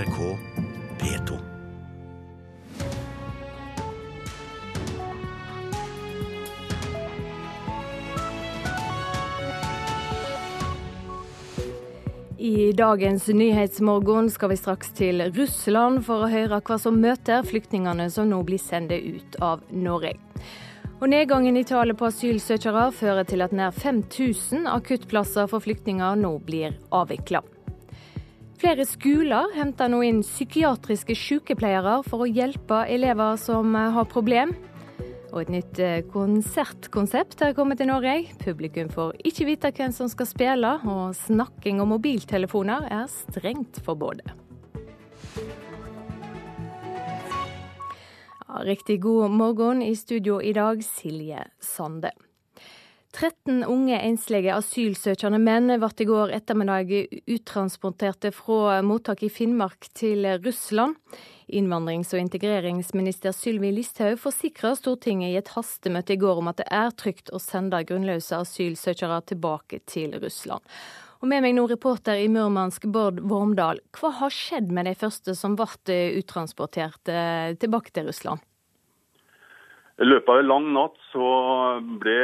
NRK P2. I dagens Nyhetsmorgen skal vi straks til Russland for å høre hva som møter flyktningene som nå blir sendt ut av Norge. Og Nedgangen i tallet på asylsøkere fører til at nær 5000 akuttplasser for flyktninger nå blir avvikla. Flere skoler henter nå inn psykiatriske sykepleiere for å hjelpe elever som har problem. Og et nytt eh, konsertkonsept er kommet til Norge. Publikum får ikke vite hvem som skal spille, og snakking om mobiltelefoner er strengt forbudt. Riktig god morgen i studio i dag, Silje Sande. 13 unge enslige asylsøkende menn ble i går ettermiddag uttransporterte fra mottak i Finnmark til Russland. Innvandrings- og integreringsminister Sylvi Listhaug forsikra Stortinget i et hastemøte i går om at det er trygt å sende grunnløse asylsøkere tilbake til Russland. Og Med meg nå reporter i Murmansk, Bård Vormdal. Hva har skjedd med de første som ble uttransportert eh, tilbake til Russland? I løpet av en lang natt så ble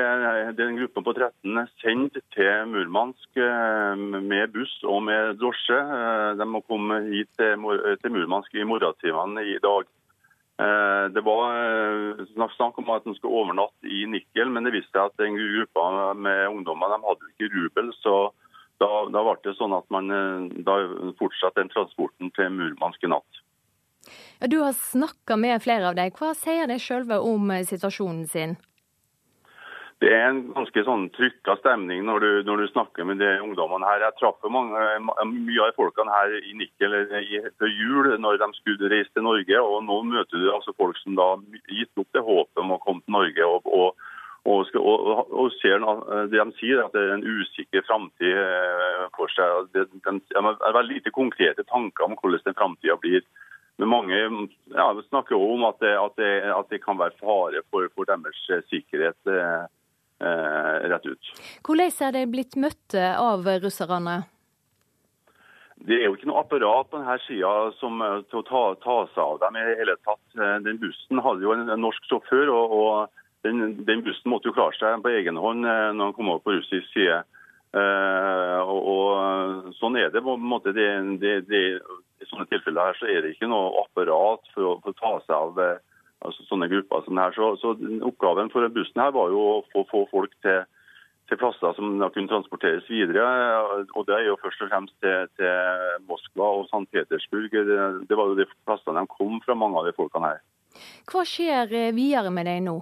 den gruppen på 13 sendt til Murmansk eh, med buss og med drosje. Eh, de må komme hit til Murmansk i morgentimene i dag. Eh, det var snakk om at de skulle overnatte i Nikkel, men det viste seg at den gruppa med ungdommer de hadde ikke rubel. så da, da ble det sånn at man da fortsatte den transporten til Murmansk i natt. Ja, du har snakka med flere av dem. Hva sier de sjølve om eh, situasjonen sin? Det er en ganske sånn trykka stemning når du, når du, snakker med de ungdommene her. Jeg traff mange, mye av folkene her i Nikel før jul når de skulle reise til Norge. og Nå møter du altså folk som da gitt opp det håpet om å komme til Norge. og, og og, og, og, ser det de sier, at det er en usikker framtid eh, for seg. De, de, de har veldig lite konkrete tanker om hvordan den framtida blir. Men mange ja, snakker også om at det, at, det, at det, kan være fare for, for deres eh, sikkerhet eh, eh, rett ut. Hvordan er de blitt møtt av russerne? Det er jo ikke noe apparat på denne sida som, eh, til å ta, ta, seg av dem i hele tatt. Den bussen hadde jo en, en norsk sjåfør, og, og den, den, bussen måtte jo klare seg på egen hånd når han kom over på russisk side. Eh, og, og, Sånn er det. på en måte det, det, det, I sånne tilfeller her så er det ikke noe apparat for å, for å ta seg av eh, altså, sånne grupper som her. Så, så Oppgaven for bussen her var jo å få, få folk til, til, plasser som kunne transporteres videre. og Det er jo først og fremst til, til Moskva og St. Petersburg. Det, det, var jo de plassene de kom fra, mange av de folkene her. Hva skjer eh, videre med deg nå?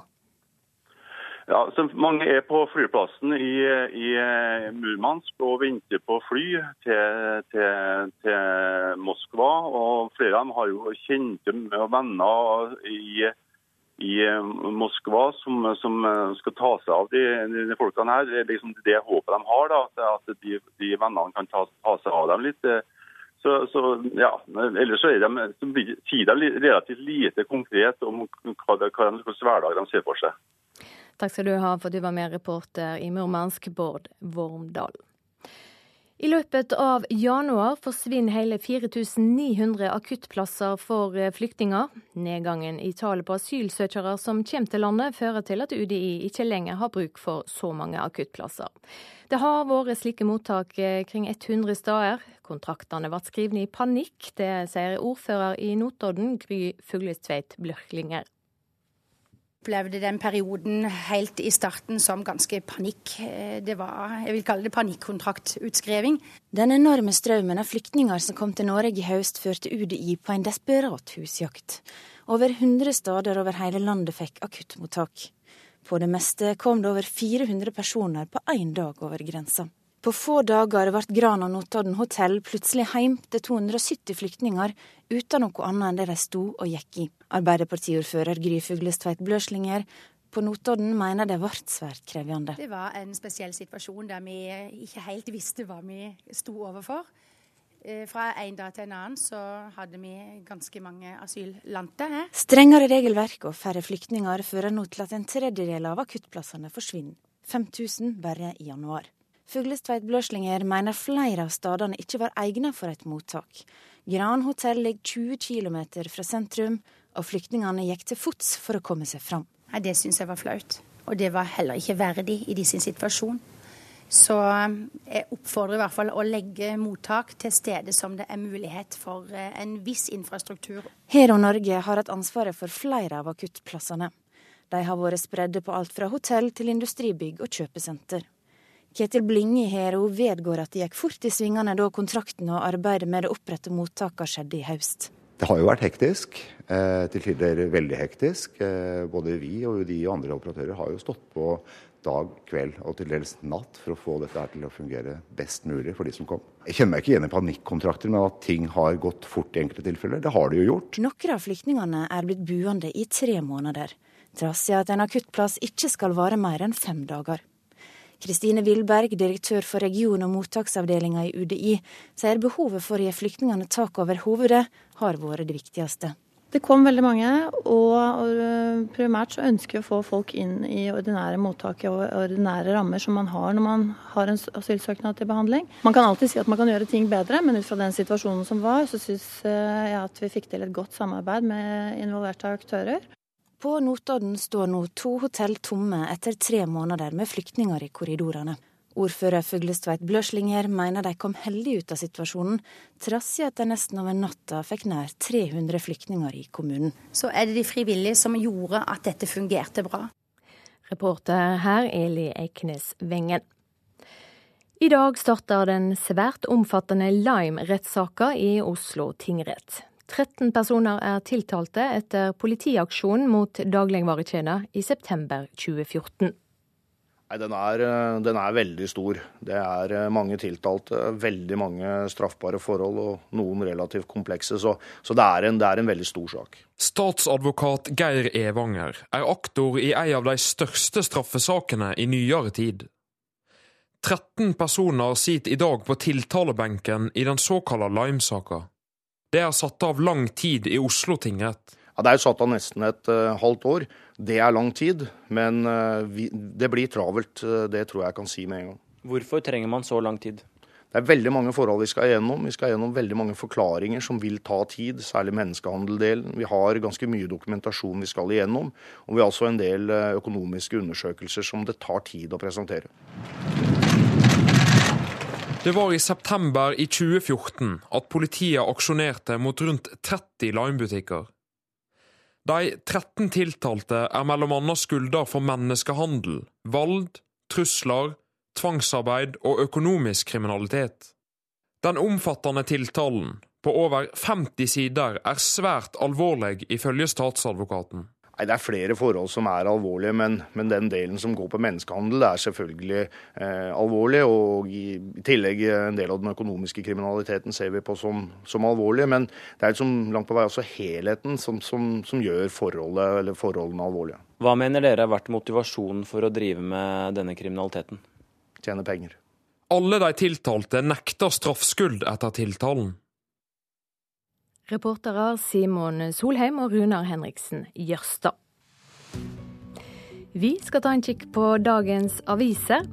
Ja, så mange er på flyplassen i, i, Murmansk og venter på fly til, til, til, Moskva. og Flere av dem har jo kjente venner i, i Moskva som, som, skal ta seg av de, de folkene her. Det er liksom det håpet de har, da, at de, de vennene kan ta, ta, seg av dem litt. Så, så ja, Ellers så, er de, så sier de relativt lite konkret om hva, hva slags hverdag de ser for seg. Takk skal du ha for at du var med, reporter i Murmansk, Bård Vormdal. I løpet av januar forsvinner hele 4900 akuttplasser for eh, flyktninger. Nedgangen i tallet på asylsøkere som kommer til landet, fører til at UDI ikke lenger har bruk for så mange akuttplasser. Det har vært slike mottak eh, kring 100 steder. Kontraktene ble skrevet i panikk, det sier ordfører i Notodden, Gry Fuglestveit Blørklinger opplevde den perioden helt i starten som ganske panikk. Eh, det var, jeg vil kalle det panikkontraktutskriving. Den enorme strømmen av flyktninger som kom til Norge i høst, førte UDI på en desperat husjakt. Over 100 steder over hele landet fikk akuttmottak. På det meste kom det over 400 personer på én dag over grensa. På få dager ble Gran og Notodden hotell plutselig heim til 270 flyktninger uten noe annet enn det de sto og gikk i. Arbeiderpartiordfører Gry Fuglestveit Bløslinger på Notodden mener det ble svært krevende. Det var en spesiell situasjon der vi ikke helt visste hva vi sto overfor. Eh, fra en dag til en annen så hadde vi ganske mange asylanter her. Strengere regelverk og færre flyktninger fører nå til at en tredjedel av akuttplassene forsvinner. 5000 bare i januar. Fuglestveit Bløslinger mener flere av stedene ikke var egnet for et mottak. Gran hotell ligger 20 km fra sentrum, og flyktningene gikk til fots for å komme seg fram. Nei, det syns jeg var flaut. Og det var heller ikke verdig i de sin situasjon. Så eh, jeg oppfordrer i hvert fall å legge mottak til steder som det er mulighet for eh, en viss infrastruktur. Hero Norge har hatt ansvaret for flere av akuttplassene. De har vært spredde på alt fra hotell til industribygg og kjøpesenter. Ketil Blinge i Hero vedgår at det gikk fort i svingene da kontrakten og arbeidet med det opprette mottakene skjedde i høst. Det har jo vært hektisk, eh, til tider veldig hektisk. Både vi og UDI og andre operatører har jo stått på dag, kveld og til dels natt for å få dette her til å fungere best mulig for de som kom. Jeg kjenner meg ikke igjen i panikkontrakter, men at ting har gått fort i enkelte tilfeller. Det har det jo gjort. Noen av flyktningene er blitt buende i tre måneder, trass i at en akuttplass ikke skal vare mer enn fem dager. Kristine Wilberg, direktør for region- og mottaksavdelinga i UDI, sier behovet for å gi flyktningene tak over hovedet har vært det viktigste. Det kom veldig mange, og primært så ønsker vi å få folk inn i ordinære mottak og ordinære rammer som man har når man har en asylsøknad til behandling. Man kan alltid si at man kan gjøre ting bedre, men ut fra den situasjonen som var, så syns eh, jeg at vi fikk til et godt samarbeid med involverte aktører. På Notodden står nå to hotell tomme etter tre måneder med flyktninger i korridorene. Ordfører Fuglestveit Bløslinger mener de kom heldig ut av situasjonen, trass i at de nesten over natta fikk nær 300 flyktninger i kommunen. Så er det de frivillige som gjorde at dette fungerte bra. Reporter her Eli Eiknes Wengen. I dag starter den svært omfattende Lime-rettssaka i Oslo tingrett. 13 personer er tiltalte etter politiaksjonen mot dagligvarekjeder i september 2014. Nei, den er, eh, den er, veldig stor. Det er eh, mange tiltalte, veldig mange straffbare forhold og noen relativt komplekse. Så, så det, er en, det, er en, veldig stor sak. Statsadvokat Geir Evanger er aktor i en av de største straffesakene i nyere tid. 13 personer sitter i dag på tiltalebenken i den såkalte Lime-saka. Det er satt av lang tid i Oslo tingrett. Ja, Det er satt av nesten et uh, halvt år. Det er lang tid, men uh, vi, det blir travelt. Uh, det tror jeg jeg kan si med en gang. Hvorfor trenger man så lang tid? Det er veldig mange forhold vi skal gjennom. Vi skal gjennom veldig mange forklaringer som vil ta tid, særlig menneskehandeldelen. Vi har ganske mye dokumentasjon vi skal igjennom. Og vi har også en del økonomiske undersøkelser som det tar tid å presentere. Det var i september i 2014 at politiet aksjonerte mot rundt 30 Lime-butikker. De 13 tiltalte er bl.a. skylda for menneskehandel, vold, trusler, tvangsarbeid og økonomisk kriminalitet. Den omfattende tiltalen, på over 50 sider, er svært alvorlig ifølge statsadvokaten. Nei, Det er flere forhold som er alvorlige, men, men den delen som går på menneskehandel er selvfølgelig eh, alvorlig. Og i, tillegg en del av den økonomiske kriminaliteten ser vi på som, som alvorlig. Men det er liksom langt på vei også helheten som, som, som gjør forholdet, forholdene alvorlige. Hva mener dere har vært motivasjonen for å drive med denne kriminaliteten? Tjene penger. Alle de tiltalte nekter straffskyld etter tiltalen. Reportere Simon Solheim og Runar Henriksen Jørstad. Vi skal ta en kikk på dagens aviser.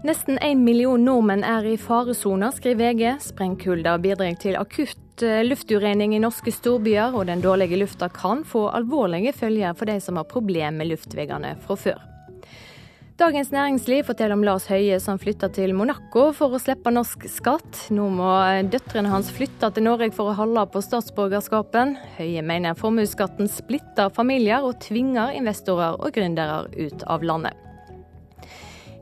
Nesten én million nordmenn er i faresona, skriver VG. Sprengkulda bidrar til akutt eh, lufturening i norske storbyer, og den dårlige lufta kan få alvorlige følger for de som har problemer med luftveiene fra før. Dagens Næringsliv forteller om Lars Høie som flytter til Monaco for å slippe norsk skatt. Nå må døtrene hans flytte til Norge for å holde på statsborgerskapen. Høie mener formuesskatten splitter familier og tvinger investorer og gründere ut av landet.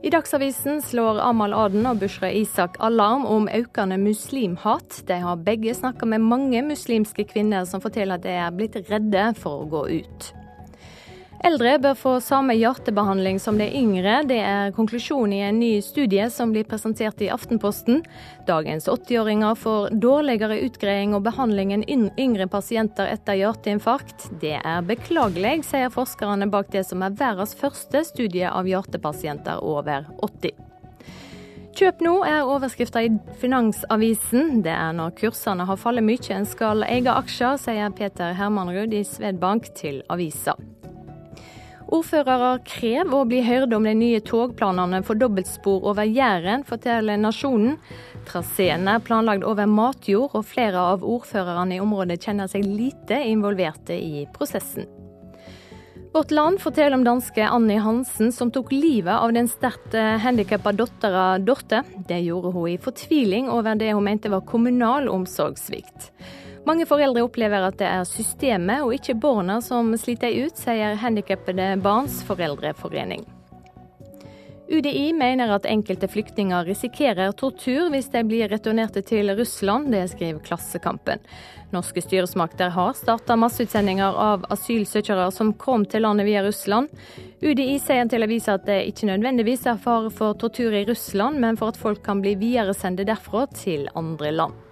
I Dagsavisen slår Amal Aden og Bushra Isak alarm om økende muslimhat. De har begge snakka med mange muslimske kvinner som forteller at de er blitt redde for å gå ut. Eldre bør få samme hjertebehandling som de yngre. Det er konklusjonen i en ny studie som blir presentert i Aftenposten. Dagens 80-åringer får dårligere utgreiing og behandling enn yngre pasienter etter hjerteinfarkt. Det er beklagelig, sier forskerne bak det som er verdens første studie av hjertepasienter over 80. Kjøp nå er overskrifta i Finansavisen. Det er når kursene har fallet mye en skal eie aksjer, sier Peter Hermanrud i Svedbank til avisa. Ordførere krever å bli hørt om de nye togplanene for dobbeltspor over Jæren, forteller Nasjonen. traseen er planlagt over matjord, og flere av ordførerne i området kjenner seg lite involverte i prosessen. Vårt Land forteller om danske Annie Hansen som tok livet av den sterkt eh, handikappa dattera Dorte. Det gjorde hun i fortviling over det hun mente var kommunal omsorgssvikt. Mange foreldre opplever at det er systemet og ikke barna som sliter ut, sier Handikappede barns foreldreforening. UDI mener at enkelte flyktninger risikerer tortur hvis de blir returnerte til Russland, det skriver Klassekampen. Norske styresmakter har starta masseutsendinger av asylsøkere som kom til landet via Russland. UDI sier til avisa at det ikke nødvendigvis er fare for tortur i Russland, men for at folk kan bli videresendte derfra til andre land.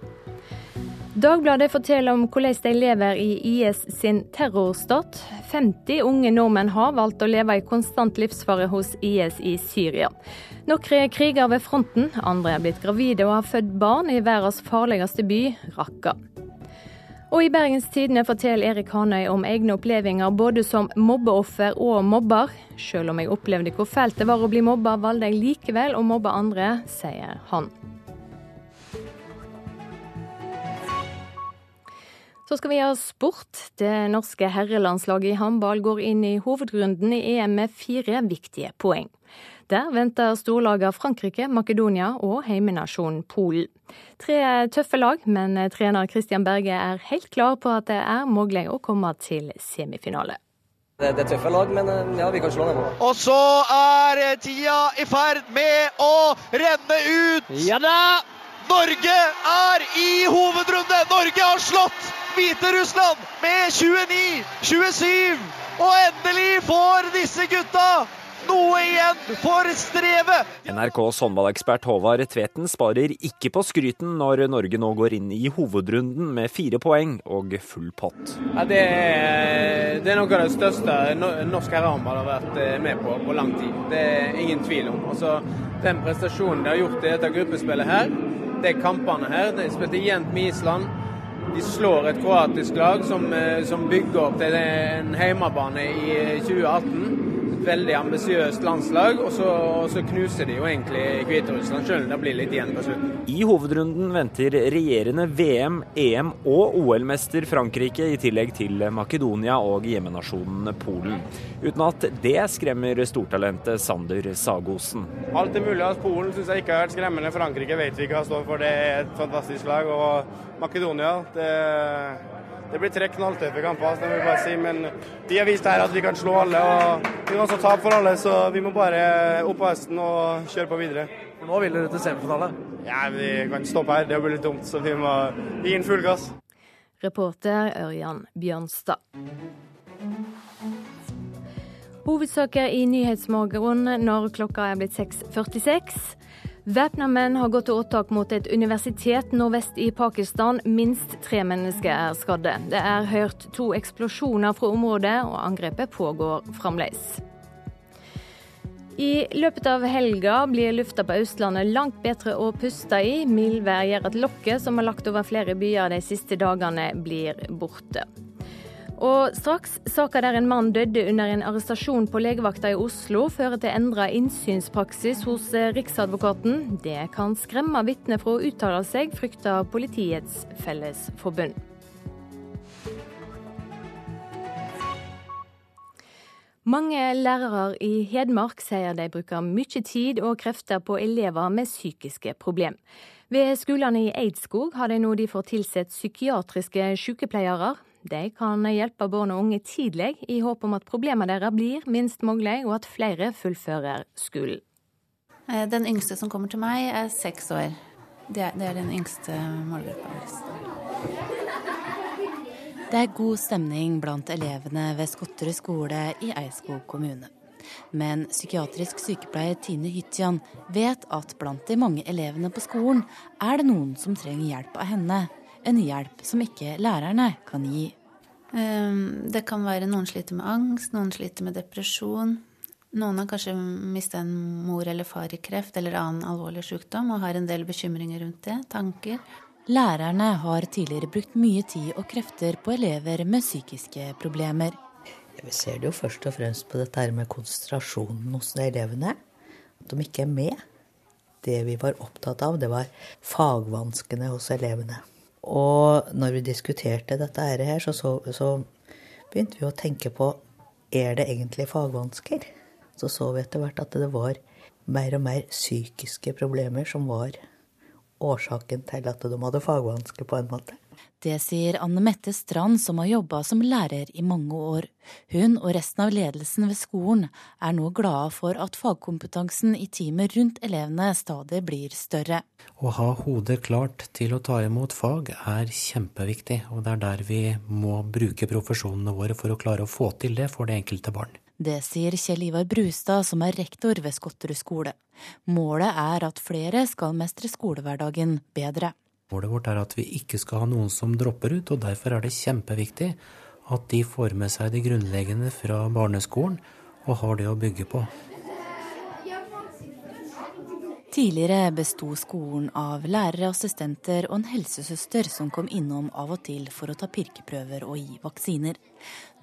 Dagbladet forteller om hvordan de lever i IS sin terrorstat. 50 unge nordmenn har valgt å leve i konstant livsfare hos IS i Syria. Noen kriger ved fronten, andre er blitt gravide og har født barn i verdens farligste by, Raqqa. Og i Bergens Tidende forteller Erik Hanøy om egne opplevelser både som mobbeoffer og mobber. Selv om jeg opplevde hvor fælt det var å bli mobba, valgte jeg likevel å mobbe andre, sier han. Så skal vi ha sport. Det norske herrelandslaget i håndball går inn i hovedrunden i EM med fire viktige poeng. Der venter storlagene Frankrike, Makedonia og heimenasjonen Polen. Tre tøffe lag, men trener Christian Berge er helt klar på at det er mulig å komme til semifinale. Det, er tøffe lag, men eh, ja, vi kan slå dem. Og så er tida i ferd med å renne ut! Ja da! Norge er i hovedrunde! Norge har slått Hviterussland med 29-27. Og endelig får disse gutta noe igjen for strevet! NRKs håndballekspert Håvard Tveten sparer ikke på skryten når Norge nå går inn i hovedrunden med fire poeng og full pott. Ja, det, er, det, er, noe av det største norsk herrehåndball har vært eh, med på på lang tid. Det er ingen tvil om. Altså, den prestasjonen de har gjort i dette gruppespillet her, de kampene her, de spilte jevnt med Island de slår et kroatisk lag som, eh, som bygger opp til en hjemmebane i 2018 veldig ambisiøst landslag, og så, og så, knuser de jo egentlig Hviterussland, selv om det blir litt igjen på slutten. I hovedrunden venter regjerende VM, EM og OL-mester Frankrike, i tillegg til Makedonia og hjemmenasjonen Polen. Uten at det skremmer stortalentet Sander Sagosen. Alt er mulig. Altså, Polen syns jeg ikke har vært skremmende. Frankrike vet vi ikke hva står for. Det er et fantastisk lag. Og Makedonia det det blir tre knalltøffe kamper, det må vi bare si. Men de har vist her at vi kan slå alle. og Vi kan også tape for alle, så vi må bare opp av hesten og kjøre på videre. Nå vil dere til semifinale? Ja, Vi kan ikke stoppe her. Det blir litt dumt, så vi må gi inn full gass. Reporter Ørjan Bjørnstad. Hovedsaker i Nyhetsmorgen når klokka er blitt 6.46. Væpna menn har gått til åtak mot et universitet nordvest i Pakistan. Minst tre mennesker er skadde. Det er hørt to eksplosjoner fra området, og angrepet pågår fremdeles. I løpet av helga blir lufta på Østlandet langt bedre å puste i. Mildvær gjør at lokket som har lagt over flere byer de siste dagene, blir borte. Og straks saka der en mann døde under en arrestasjon på legevakta i Oslo, fører til endra innsynspraksis hos eh, Riksadvokaten. Det kan skremme vitner fra å uttale seg, frykter Politiets Fellesforbund. Mange lærere i Hedmark sier de bruker mye tid og krefter på elever med psykiske problemer. Ved skolene i Eidskog har de nå de får tilsett psykiatriske sykepleiere. De kan hjelpe barn og unge tidlig, i håp om at problemene deres blir minst mulig, og at flere fullfører skolen. Eh, den yngste som kommer til meg, er seks år. Det er, det er den yngste målgruppa vår. Det er god stemning blant elevene ved Skotterud skole i Eidskog kommune. Men psykiatrisk sykepleier Tine Hytjan vet at blant de mange elevene på skolen er det noen som trenger hjelp av henne en hjelp som ikke lærerne kan gi. Ehm, det kan være noen sliter med angst, noen sliter med depresjon. Noen har kanskje mista en mor eller far i kreft eller annen alvorlig sykdom og har en del bekymringer rundt det, tanker. Lærerne har tidligere brukt mye tid og krefter på elever med psykiske problemer. Vi ser det jo først og fremst på dette her med konsentrasjonen hos de elevene. At de ikke er med. det vi var opptatt av, det var fagvanskene hos elevene. Og når vi diskuterte dette her, så, så, så begynte vi å tenke på er det egentlig fagvansker. Så så vi etter hvert at det var mer og mer psykiske problemer som var årsaken til at de hadde fagvansker, på en måte. Det sier Anne Mette Strand, som har jobba som lærer i mange år. Hun og resten av ledelsen ved skolen er nå glade for at fagkompetansen i teamet rundt elevene stadig blir større. Å ha hodet klart til å ta imot fag er kjempeviktig, og det er der vi må bruke profesjonene våre for å klare å få til det for det enkelte barn. Det sier Kjell Ivar Brustad, som er rektor ved Skotterud skole. Målet er at flere skal mestre skolehverdagen bedre. Målet vårt er at vi ikke skal ha noen som dropper ut, og derfor er det kjempeviktig at de får med seg det grunnleggende fra barneskolen og har det å bygge på. Tidligere besto skolen av lærere, assistenter og en helsesøster som kom innom av og til for å ta pirkeprøver og gi vaksiner.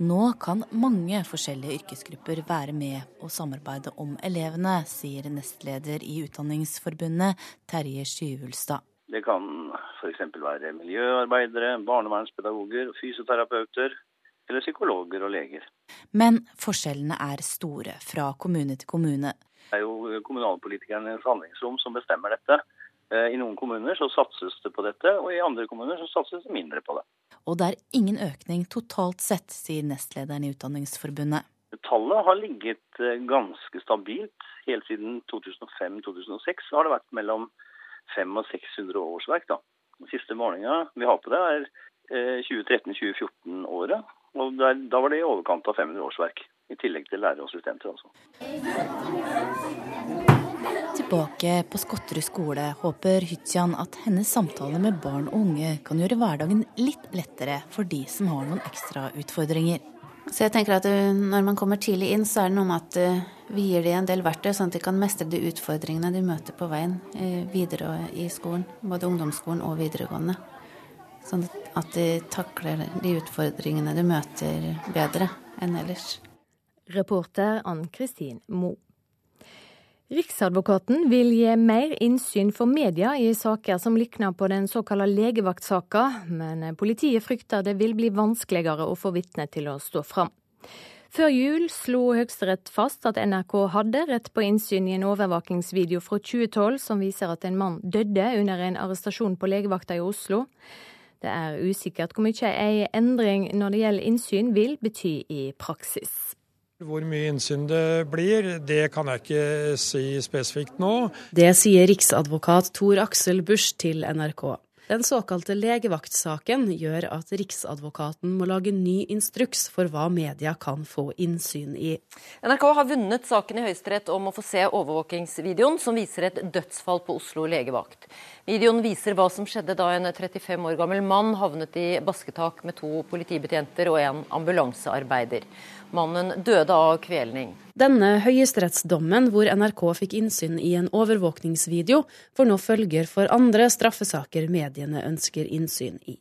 Nå kan mange forskjellige yrkesgrupper være med og samarbeide om elevene, sier nestleder i Utdanningsforbundet, Terje Skyvulstad. Det kan f.eks. være miljøarbeidere, barnevernspedagoger, fysioterapeuter eller psykologer og leger. Men forskjellene er store fra kommune til kommune. Det er jo kommunalpolitikernes handlingsrom som bestemmer dette. Eh, I noen kommuner så satses det på dette, og i andre kommuner så satses det mindre på det. Og det er ingen økning totalt sett, sier nestlederen i Utdanningsforbundet. Tallet har ligget eh, ganske stabilt. Helt siden 2005-2006 har det vært mellom 500 og 600 årsverk. Da. Den siste målinga vi har på det, er 2013-2014-året. Eh, og der, Da var det i overkant av 500 årsverk. I tillegg til lærere og assistenter, altså. Tilbake på Skotterud skole håper Hytjan at hennes samtaler med barn og unge kan gjøre hverdagen litt lettere for de som har noen ekstra utfordringer. Så jeg tenker at eh, Når man kommer tidlig inn, så er det noe med at eh, vi gir dem en del verktøy, sånn at de kan mestre de utfordringene de møter på veien eh, videre i skolen. Både ungdomsskolen og videregående. Sånn at de takler de utfordringene de møter bedre enn ellers. Reporter Ann Kristin Moe. Riksadvokaten vil gi mer innsyn for media i saker som likner på den såkalte legevaktsaka, men politiet frykter det vil bli vanskeligere å få vitner til å stå fram. Før jul slo Høyesterett fast at NRK hadde rett på innsyn i en overvåkingsvideo fra 2012 som viser at en mann døde under en arrestasjon på legevakta i Oslo. Det er usikkert hvor mye ei endring når det gjelder innsyn vil bety i praksis. Hvor mye innsyn det blir, det kan jeg ikke si spesifikt nå. Det sier riksadvokat Tor Aksel Busch til NRK. Den såkalte legevaktsaken gjør at Riksadvokaten må lage ny instruks for hva media kan få innsyn i. NRK har vunnet saken i Høyesterett om å få se overvåkingsvideoen som viser et dødsfall på Oslo legevakt. Videoen viser hva som skjedde da en 35 år gammel mann havnet i basketak med to politibetjenter og en ambulansearbeider. Mannen døde av kvelning. Denne høyesterettsdommen, hvor NRK fikk innsyn i en overvåkningsvideo, får nå følger for andre straffesaker mediene ønsker innsyn i.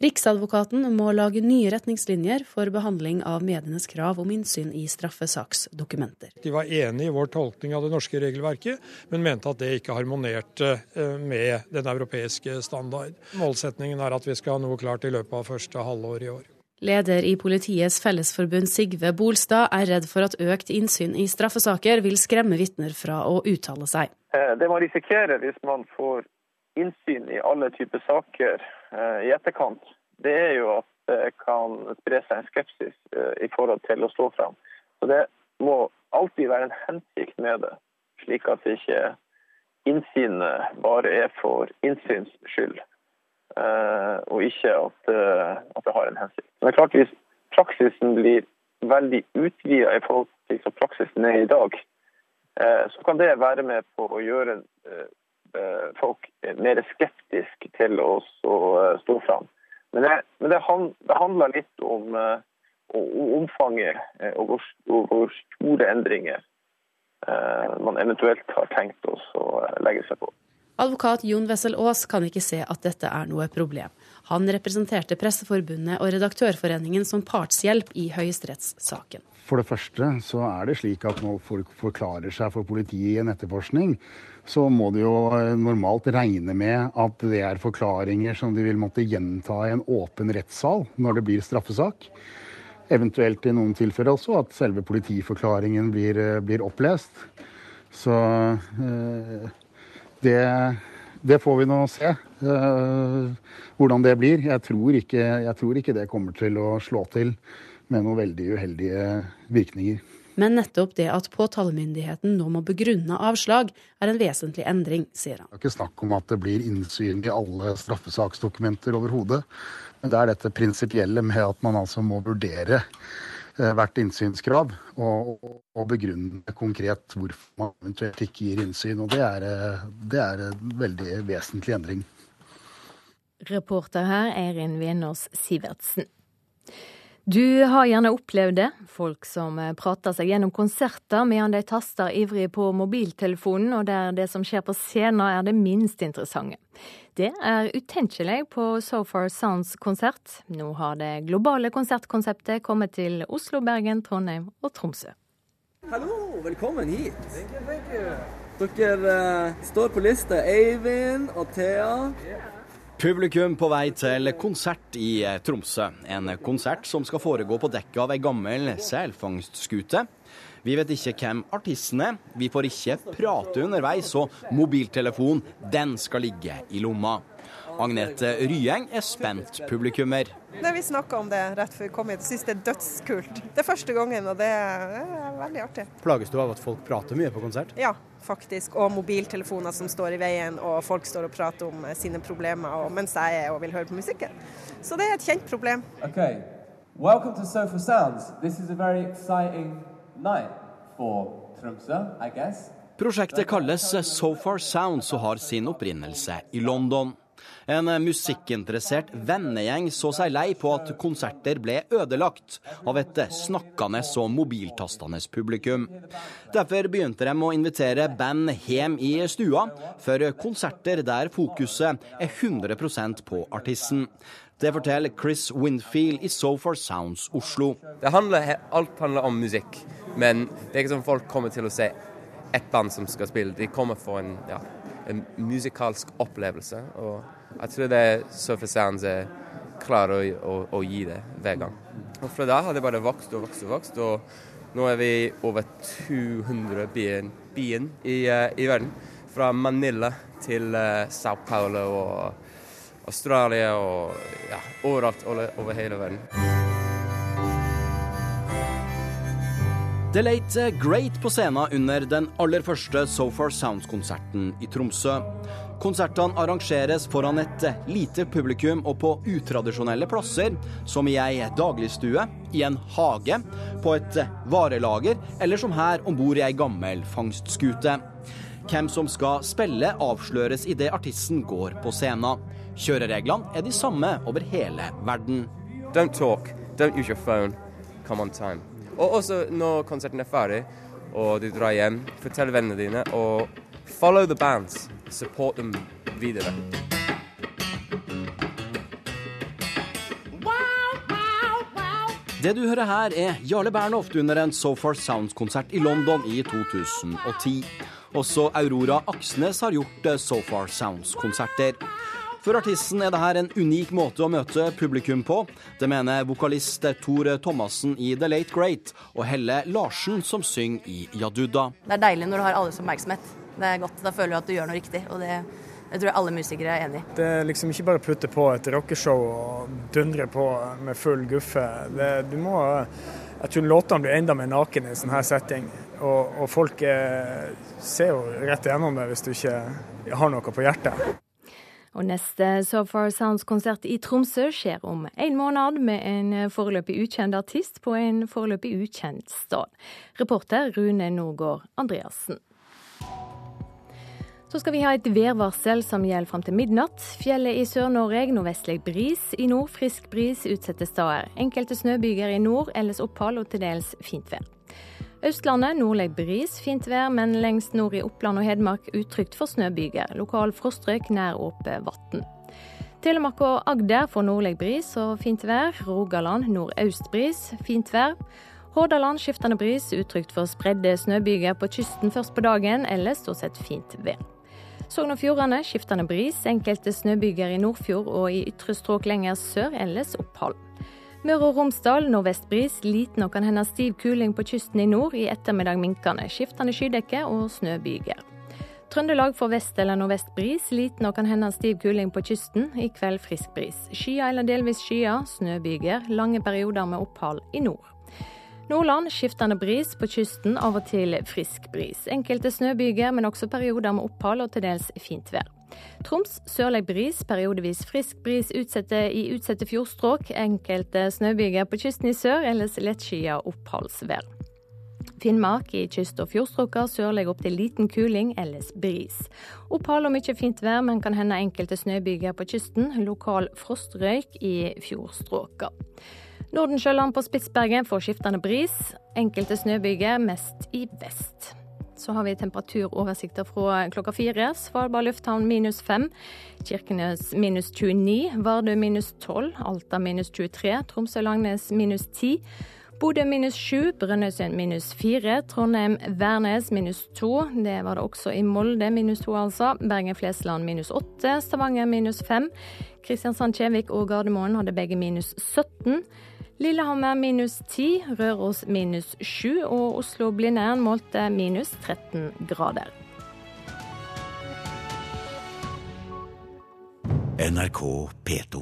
Riksadvokaten må lage nye retningslinjer for behandling av medienes krav om innsyn i straffesaksdokumenter. De var enig i vår tolkning av det norske regelverket, men mente at det ikke harmonerte eh, med den europeiske standard. Målsetningen er at vi skal ha noe klart i løpet av første halvår i år. Leder i Politiets Fellesforbund Sigve Bolstad er redd for at økt innsyn i straffesaker vil skremme vitner fra å uttale seg. Eh, det man risikerer hvis man får innsyn i alle typer saker eh, i etterkant, det er jo at det kan spre seg en skepsis eh, i forhold til å stå fram. Så Det må alltid være en hensikt med det, slik at ikke innsynet bare er for innsyns skyld. Eh, og ikke at, eh, at, det har en hensikt. Men det er klart Hvis praksisen blir veldig utvida i forhold til som praksisen er i dag, eh, så kan det være med på å gjøre folk mer skeptiske til å stå fram. Men det, men det, handler litt om, om omfanget og hvor, store endringer man eventuelt har tenkt å legge seg på. Advokat Jon Wessel Aas kan ikke se at dette er noe problem. Han representerte Presseforbundet og Redaktørforeningen som partshjelp i høyesterettssaken. For det første så er det slik at når folk forklarer seg for politiet i en etterforskning, så må de jo eh, normalt regne med at det er forklaringer som de vil måtte gjenta i en åpen rettssal når det blir straffesak. Eventuelt i noen tilfeller også at selve politiforklaringen blir, eh, blir opplest. Så eh, det, det, får vi nå se uh, hvordan det blir. Jeg tror, ikke, jeg tror ikke det kommer til å slå til med noen veldig uheldige virkninger. Men nettopp det at påtalemyndigheten nå må begrunne avslag, er en vesentlig endring, sier han. Det er ikke snakk om at det blir innsyn i alle straffesaksdokumenter overhodet. Men det er dette prinsipielle med at man altså må vurdere hvert innsynskrav og, og, begrunne konkret hvorfor man eventuelt ikke gir innsyn. Og det er, eh, det er en veldig vesentlig endring. Reporter her Eirin Venås Sivertsen. Du har gjerne opplevd det, folk som eh, prater seg gjennom konserter medan de taster ivrig på mobiltelefonen, og der det som skjer på scenen er det minst interessante. Det er utenkelig på So Far Sounds-konsert. Nå har det globale konsertkonseptet kommet til Oslo, Bergen, Trondheim og Tromsø. Hallo, velkommen hit. Thank you, thank you. Dere uh, står på lista, Eivind og Thea. Publikum på vei til konsert i eh, Tromsø. En konsert som skal foregå på dekket av ei gammel selfangstskute. Vi vet ikke hvem artisten er, vi får ikke prate underveis, og mobiltelefonen, den skal ligge i lomma. Agnete Ryeng er spent publikummer. Nei, vi snakka om det rett før vi kom hit. Syns det er dødskult. Det er første gangen, og det er veldig artig. Plages du av at folk prater mye på konsert? Ja, faktisk. Og mobiltelefoner som står i veien, og folk står og prater om eh, sine problemer mens jeg er og vil høre på musikken. Så det er et kjent problem. Okay. Welcome to Sofa Sounds. This is a very exciting Prosjektet kalles So Far Sounds og har sin opprinnelse i London. En musikkinteressert vennegjeng så seg lei på at konserter ble ødelagt av et snakkende og mobiltastende publikum. Derfor begynte de å invitere band hjem i stua, for konserter der fokuset er 100% på artisten. Det forteller Chris Winfield i So Far Sounds Oslo. Handler, alt handler om musikk, men det er ikke sånn folk kommer til å se ett band som skal spille. De kommer for en, ja, en musikalsk opplevelse. og jeg tror det Surface Sounds er klarer å, å, å, gi det hver gang. Og Fra da har det bare vokst og vokst og vokst, og nå er vi over 200 byen, byen i, uh, i, verden. Fra Manila til uh, Sao Paulo og Australia og ja, overalt over, hele verden. The Late Great på scenen under den aller første So Far Sounds-konserten i Tromsø. Konsertene arrangeres foran et lite publikum og på utradisjonelle plasser, som i ei dagligstue, i en hage, på et varelager eller som her om bord i ei gammel fangstskute. Hvem som skal spille, avsløres idet artisten går på scenen. Kjørereglene er de samme over hele verden. Don't talk, don't use your phone, come on time. Og også når konserten er ferdig og du drar hjem, fortell vennene dine og follow the bands support dem videre. Det du hører her, er Jarle Bernhoft under en So Far Sounds-konsert i London i 2010. Også Aurora Aksnes har gjort eh, So Far Sounds-konserter. For artisten er dette en unik måte å møte publikum på. Det mener vokalist Tor Thomassen i The Late Great og Helle Larsen, som synger i Jadudda. Det er deilig når du har alles oppmerksomhet. Det er godt. Da føler du at du gjør noe riktig. og det jeg tror alle musikere er enig i. Det er liksom ikke bare å putte på et rockeshow og dundre på med full guffe. Det, du må, jeg tror låtene blir enda mer naken i sånn her setting. Og, og folk er, ser jo rett igjennom det hvis du ikke har noe på hjertet. Og neste So Far Sounds-konsert i Tromsø skjer om en måned med en foreløpig ukjent artist på en foreløpig ukjent stad. Reporter Rune Norgård Andreassen. Så skal vi ha et værvarsel som gjelder fram til midnatt. Fjellet i Sør-Norge nordvestlig bris. I nord frisk bris utsatte steder. Enkelte snøbyger i nord, ellers opphold og til dels fint vær. Østlandet nordlig bris, fint vær, men lengst nord i Oppland og Hedmark utrygt for snøbyger. Lokal frostrøyk nær åpent vann. Telemark og Agder får nordlig bris og fint vær. Rogaland nordøst bris, fint vær. Hordaland skiftende bris, utrygt for spredde snøbyger på kysten først på dagen, ellers stort sett fint vær. Sogn og Fjordane skiftende bris, enkelte snøbyger i Nordfjord og i ytre strøk lenger sør, ellers opphold. Møre og Romsdal nordvest bris, liten og kan hende stiv kuling på kysten i nord. I ettermiddag minkende. Skiftende skydekke og snøbyger. Trøndelag får vest eller nordvest bris, liten og kan hende stiv kuling på kysten. I kveld frisk bris. Skyer eller delvis skyer, snøbyger. Lange perioder med opphold i nord. Nordland skiftende bris, på kysten av og til frisk bris. Enkelte snøbyger, men også perioder med opphold og til dels fint vær. Troms sørlig bris, periodevis frisk bris utsette i utsatte fjordstrøk. Enkelte snøbyger på kysten i sør, ellers lettskyet oppholdsvær. Finnmark i kyst- og fjordstrøka sørlig opp til liten kuling, ellers bris. Opphold og mye fint vær, men kan hende enkelte snøbyger på kysten. Lokal frostrøyk i fjordstrøka. Nordensjøland på Spitsbergen får skiftende bris. Enkelte snøbyger, mest i vest. Så har vi temperaturoversikter fra klokka fire. Svalbard lufthavn minus fem. Kirkenes minus 29. Vardø minus 12. Alta minus 23. Tromsø-Langnes minus 10. Bodø minus 7, Brønnøysund minus 4, Trondheim-Værnes minus 2. Det var det også i Molde, minus 2 altså. Bergen-Flesland minus 8, Stavanger minus 5. Kristiansand-Kjevik og Gardermoen hadde begge minus 17. Lillehammer minus 10, Røros minus 7 og Oslo-Blindern målte minus 13 grader. NRK P2.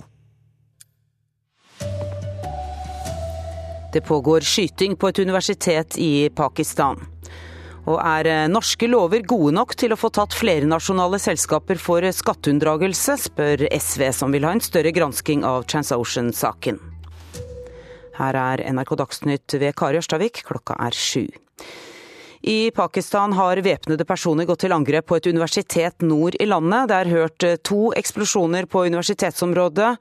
Det pågår skyting på et universitet i Pakistan. Og er norske lover gode nok til å få tatt flernasjonale selskaper for skatteunndragelse, spør SV, som vil ha en større gransking av TransOcean-saken. Her er NRK Dagsnytt ved Kari Ørstavik, klokka er sju. I Pakistan har væpnede personer gått til angrep på et universitet nord i landet. Det er hørt to eksplosjoner på universitetsområdet.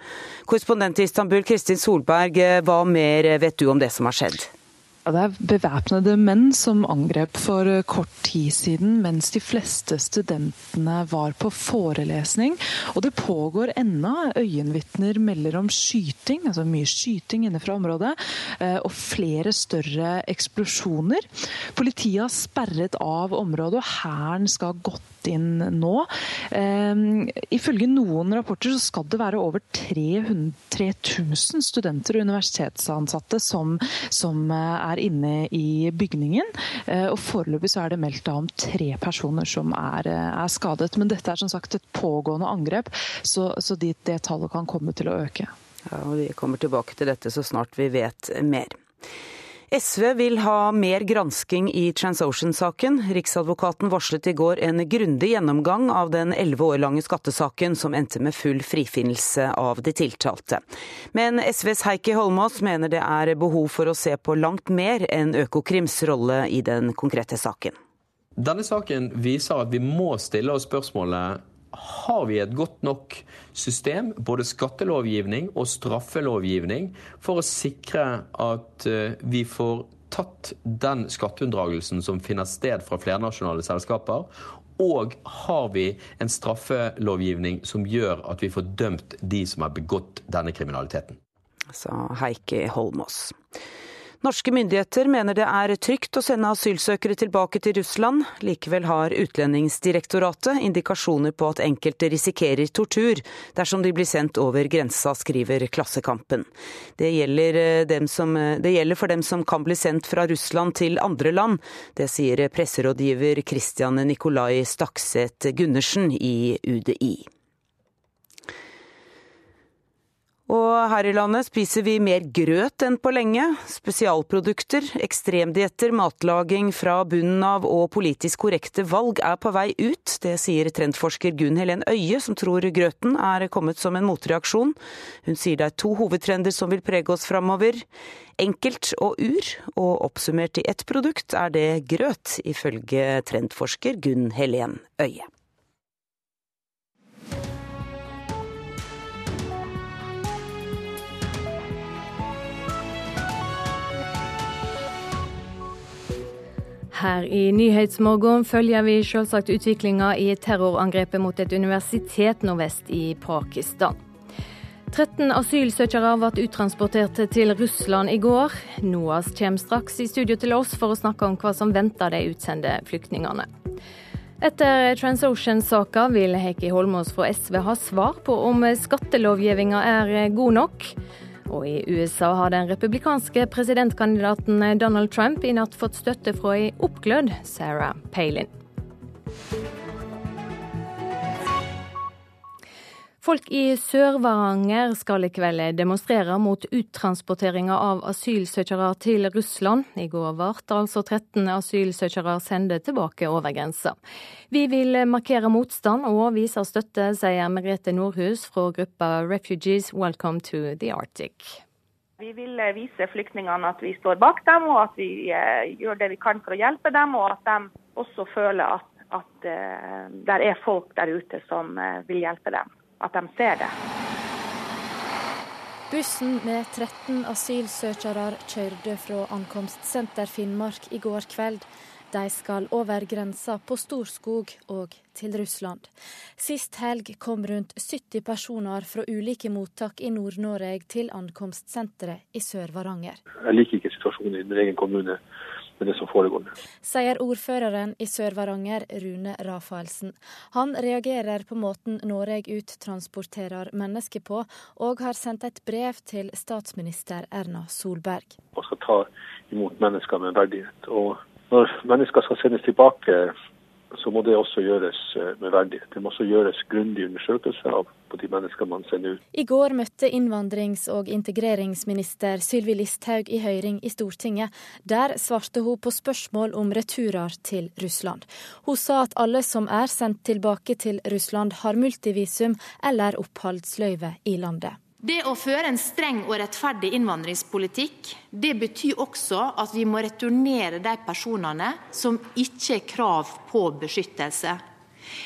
Korrespondent i Istanbul, Kristin Solberg, hva mer vet du om det som har skjedd? Det er bevæpnede menn som angrep for kort tid siden, mens de fleste studentene var på forelesning. Og det pågår ennå. Øyenvitner melder om skyting, altså mye skyting inne fra området, eh, og flere større eksplosjoner. Politiet har sperret av området, og hæren skal gått inn nå. Um, ifølge noen rapporter så skal det være over 300, 3000 studenter og universitetsansatte som, som er er inne i bygningen. Eh, og Foreløpig så er det meldt om tre personer som er, eh, er, skadet. Men dette er som sagt et pågående angrep, så, så det, det tallet kan komme til å øke. Ja, og Vi kommer tilbake til dette så snart vi vet mer. SV vil ha mer gransking i TransOcean-saken. Riksadvokaten varslet i går en grundig gjennomgang av den elleve år lange skattesaken som endte med full frifinnelse av de tiltalte. Men SVs Heikki Holmås mener det er behov for å se på langt mer enn Økokrims rolle i den konkrete saken. Denne saken viser at vi må stille oss spørsmålet har vi et godt nok system, både skattelovgivning og straffelovgivning, for å sikre at eh, vi får tatt den skatteunndragelsen som finner sted fra flernasjonale selskaper? Og har vi en straffelovgivning som gjør at vi får dømt de som har begått denne kriminaliteten? Sa Heikki Holmås. Norske myndigheter mener det er trygt å sende asylsøkere tilbake til Russland. Likevel har Utlendingsdirektoratet indikasjoner på at enkelte risikerer tortur dersom de blir sendt over grensa, skriver Klassekampen. Det gjelder, eh, som, eh, det gjelder for dem som kan bli sendt fra Russland til andre land. Det sier presserådgiver Christian Nikolai Stakset Gundersen i UDI. Og her i landet spiser vi mer grøt enn på lenge. Spesialprodukter, ekstremdietter, matlaging fra bunnen av og politisk korrekte valg er på vei ut. Det sier trendforsker Gunn Helen Øie, som tror grøten er kommet som en motreaksjon. Hun sier det er to hovedtrender som vil prege oss framover. Enkelt og ur, og oppsummert i ett produkt er det grøt, ifølge trendforsker Gunn Helen Øie. Her i Nyhetsmorgen følger vi selvsagt utviklinga i terrorangrepet mot et universitet nordvest i Pakistan. 13 asylsøkere ble uttransportert til Russland i går. NOAS kommer straks i studio til oss for å snakke om hva som venter de utsendte flyktningene. Etter TransOcean-saka vil Heikki Holmås fra SV ha svar på om skattelovgivninga er god nok. Og i USA har den republikanske presidentkandidaten Donald Trump i natt fått støtte fra ei oppglødd Sarah Palin. Folk i Sør-Varanger skal i kveld demonstrere mot uttransporteringa av asylsøkere til Russland. I går ble altså 13 asylsøkere sendt tilbake over grensa. Vi vil markere motstand og vise støtte, sier Merete Nordhus fra gruppa Refugees Welcome to the Arctic. Vi vil vise flyktningene at vi står bak dem, og at vi eh, gjør det vi kan for å hjelpe dem, og at de også føler at, at uh, det er folk der ute som uh, vil hjelpe dem at de ser det. Bussen med 13 asylsøkere kjørte fra ankomstsenter Finnmark i går kveld. De skal over grensa på Storskog og til Russland. Sist helg kom rundt 70 personer fra ulike mottak i Nord-Norge til ankomstsenteret i Sør-Varanger. Jeg liker ikke situasjonen i min egen kommune med det som foregår nå. Sier ordføreren i Sør-Varanger, Rune Rafaelsen. Han reagerer på måten Noreg uttransporterer mennesker på, og har sendt et brev til statsminister Erna Solberg. Man skal ta imot mennesker med verdighet. Og når mennesker skal sendes tilbake så må det også gjøres eh, med verdighet. Det må også gjøres grundig undersøkelse av på de menneskene man sender ut. I går møtte innvandrings- og integreringsminister Sylvi Listhaug i høring i Stortinget. Der svarte hun på spørsmål om returer til Russland. Hun sa at alle som er sendt tilbake til Russland har multivisum eller oppholdsløyve i landet. Det å føre en streng og rettferdig innvandringspolitikk, det betyr også at vi må returnere de personene som ikke har krav på beskyttelse.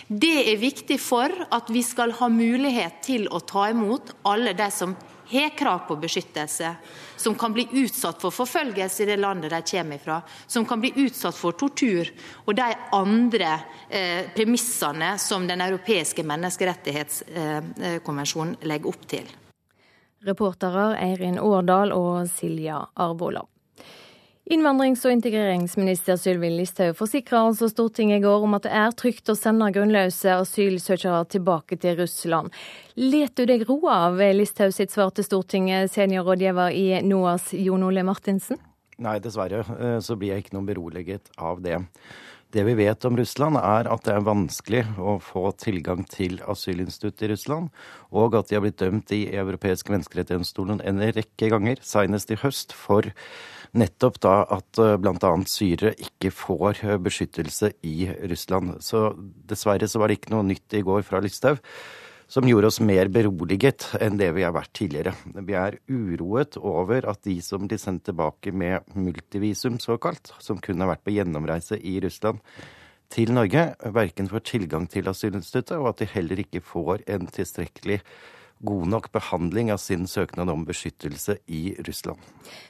Det er viktig for at vi skal ha mulighet til å ta imot alle de som har krav på beskyttelse, som kan bli utsatt for forfølgelse i det landet de kommer fra, som kan bli utsatt for tortur og de andre eh, premissene som Den europeiske menneskerettighetskonvensjonen eh, legger opp til. Reportere Eirin Årdal og Silja Arvola. Innvandrings- og integreringsminister Sylvi Listhaug forsikra altså Stortinget i går om at det er trygt å sende grunnløse asylsøkere tilbake til Russland. Let du deg roe av Listhaug sitt svar til Stortinget, seniorrådgiver i NOAS Jon Ole Martinsen? Nei, dessverre eh, så blir jeg ikke noe beroliget av det. Det vi vet om Russland, er at det er vanskelig å få tilgang til asylinstituttet i Russland, og at de har blitt dømt i europeiske menneskerettighetsdomstolen en rekke ganger, senest i høst, for nettopp da at eh, bl.a. syrere ikke får eh, beskyttelse i Russland. Så dessverre så var det ikke noe nytt i går fra Listhaug som gjorde oss mer beroliget enn det vi har vært tidligere. Vi er uroet over at de som blir sendt tilbake med multivisum, såkalt, som kun har vært på gjennomreise i Russland til Norge, verken får tilgang til asylinstituttet, og at de heller ikke får en tilstrekkelig god nok behandling av sin søknad om beskyttelse i Russland.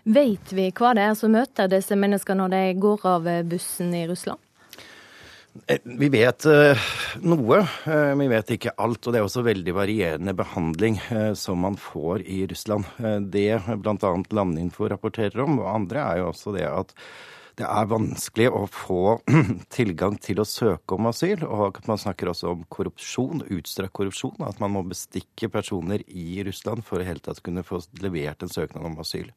Vet vi hva det er som møter disse menneskene når de går av bussen i Russland? Eh, vi vet uh, noe, men vi vet ikke alt. Og det er også veldig varierende behandling som man får i Russland. det bl.a. Landinfo rapporterer om, og andre er jo også det at det er vanskelig å få tilgang til å søke om asyl. Og man snakker også om korrupsjon, utstrakt korrupsjon. At man må bestikke personer i Russland for å helt tatt kunne få levert en søknad om asyl.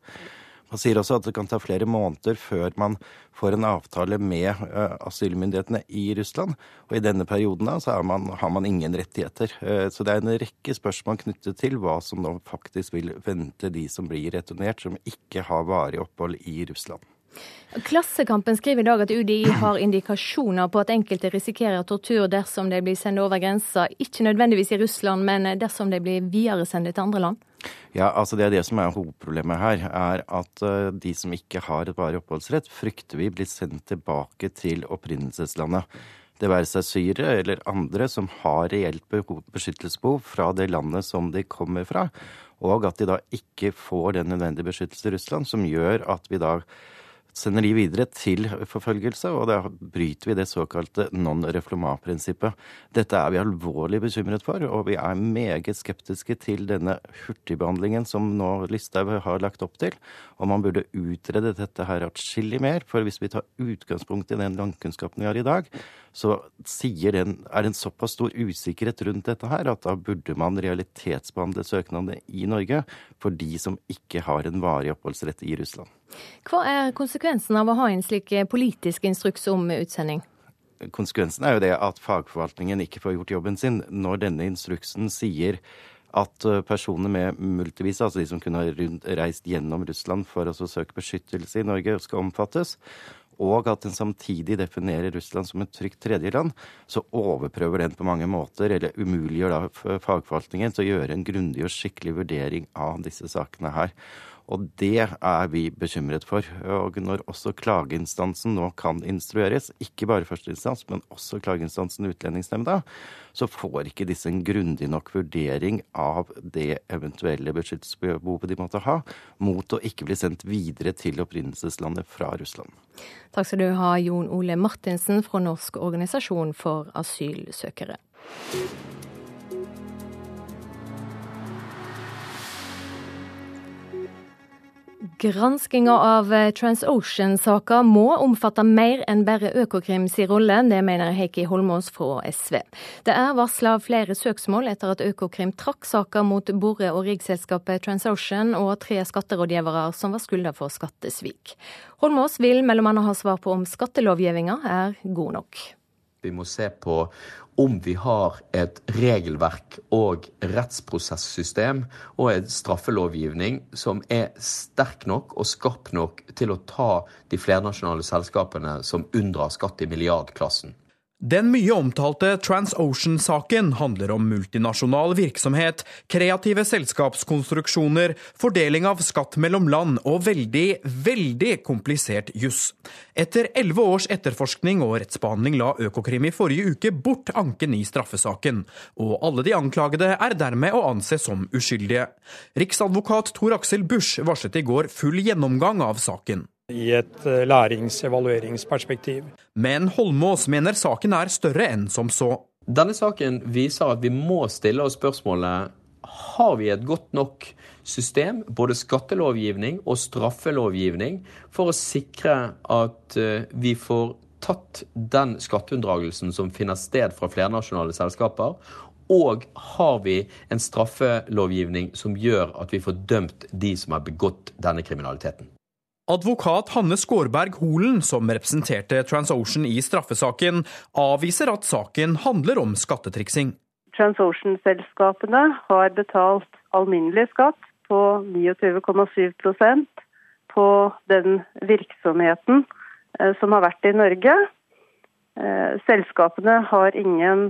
Han sier også at det kan ta flere måneder før man får en avtale med uh, asylmyndighetene i Russland. Og i denne perioden da, så man, har man ingen rettigheter. Uh, så det er en rekke spørsmål knyttet til hva som nå faktisk vil vente de som blir returnert, som ikke har varig opphold i Russland. Klassekampen skriver i dag at UDI har indikasjoner på at enkelte risikerer tortur dersom de blir sendt over grensa, ikke nødvendigvis i Russland, men dersom de blir videresendt til andre land? Ja, altså Det er det som er hovedproblemet her. er At uh, de som ikke har et varig oppholdsrett, frykter vi blir sendt tilbake til opprinnelseslandet. Det være seg syrere eller andre som har reelt beskyttelsesbehov fra det landet som de kommer fra. Og at de da ikke får den nødvendige beskyttelse i Russland, som gjør at vi da sender de videre til forfølgelse, og da bryter vi det såkalte non refloma-prinsippet. Dette er vi alvorlig bekymret for, og vi er meget skeptiske til denne hurtigbehandlingen som nå Listhaug har lagt opp til. Og man burde utrede dette her atskillig mer, for hvis vi tar utgangspunkt i den landkunnskapen vi har i dag, så den, er det en såpass stor usikkerhet rundt dette her at da burde man realitetsbehandle søknadene i Norge for de som ikke har en varig oppholdsrett i Russland. Hva er konsekvensen av å ha en slik politisk instruks om utsending? Konsekvensen er jo det at fagforvaltningen ikke får gjort jobben sin når denne instruksen sier at eh, personer med multivisa, altså de som kunne ha reist gjennom Russland for å søke beskyttelse i Norge, skal omfattes og at den samtidig definerer Russland som et trygt tredjeland, så overprøver den på mange måter, eller umuliggjør da fagforvaltningen til å gjøre en grundig og skikkelig vurdering av disse sakene her. Og det er vi bekymret for. Og når også klageinstansen nå kan instrueres, ikke bare førsteinstans, men også klageinstansen Utlendingsnemnda, så får ikke disse en grundig nok vurdering av det eventuelle beskyttelsesbehovet de måtte ha, mot å ikke bli sendt videre til opprinnelseslandet fra Russland. Takk skal du ha, Jon Ole Martinsen fra Norsk organisasjon for asylsøkere. Granskinga av eh, TransOcean-saka må omfatte mer enn bare Økokrim sin rolle. Det mener Heikki Holmås fra SV. Det er varsla flere søksmål etter at Økokrim trakk saka mot bore- og riggselskapet TransOcean og tre skatterådgivere som var skylda for skattesvik. Holmås vil bl.a. ha svar på om skattelovgivninga er god nok. Vi må se på om vi har et regelverk og rettsprosesssystem og en straffelovgivning som er sterk nok og skarp nok til å ta de flernasjonale selskapene som unndrar skatt i milliardklassen. Den mye omtalte TransOcean-saken handler om multinasjonal virksomhet, kreative selskapskonstruksjoner, fordeling av skatt mellom land og veldig, veldig komplisert juss. Etter elleve års etterforskning og rettsbehandling la Økokrim i forrige uke bort anken i straffesaken, og alle de anklagede er dermed å anse som uskyldige. Riksadvokat Tor Aksel Busch varslet i går full gjennomgang av saken i et eh, lærings-evalueringsperspektiv. Men Holmås mener saken er større enn som så. Denne saken viser at vi må stille oss spørsmålet har vi et godt nok system, både skattelovgivning og straffelovgivning, for å sikre at eh, vi får tatt den skatteunndragelsen som finner sted fra flernasjonale selskaper, og har vi en straffelovgivning som gjør at vi får dømt de som har begått denne kriminaliteten. Advokat Hanne Skårberg Holen, som representerte TransOcean i straffesaken, avviser at saken handler om skattetriksing. TransOcean-selskapene har betalt alminnelig skatt på 29,7% på den virksomheten eh, som har vært i Norge. Eh, selskapene har ingen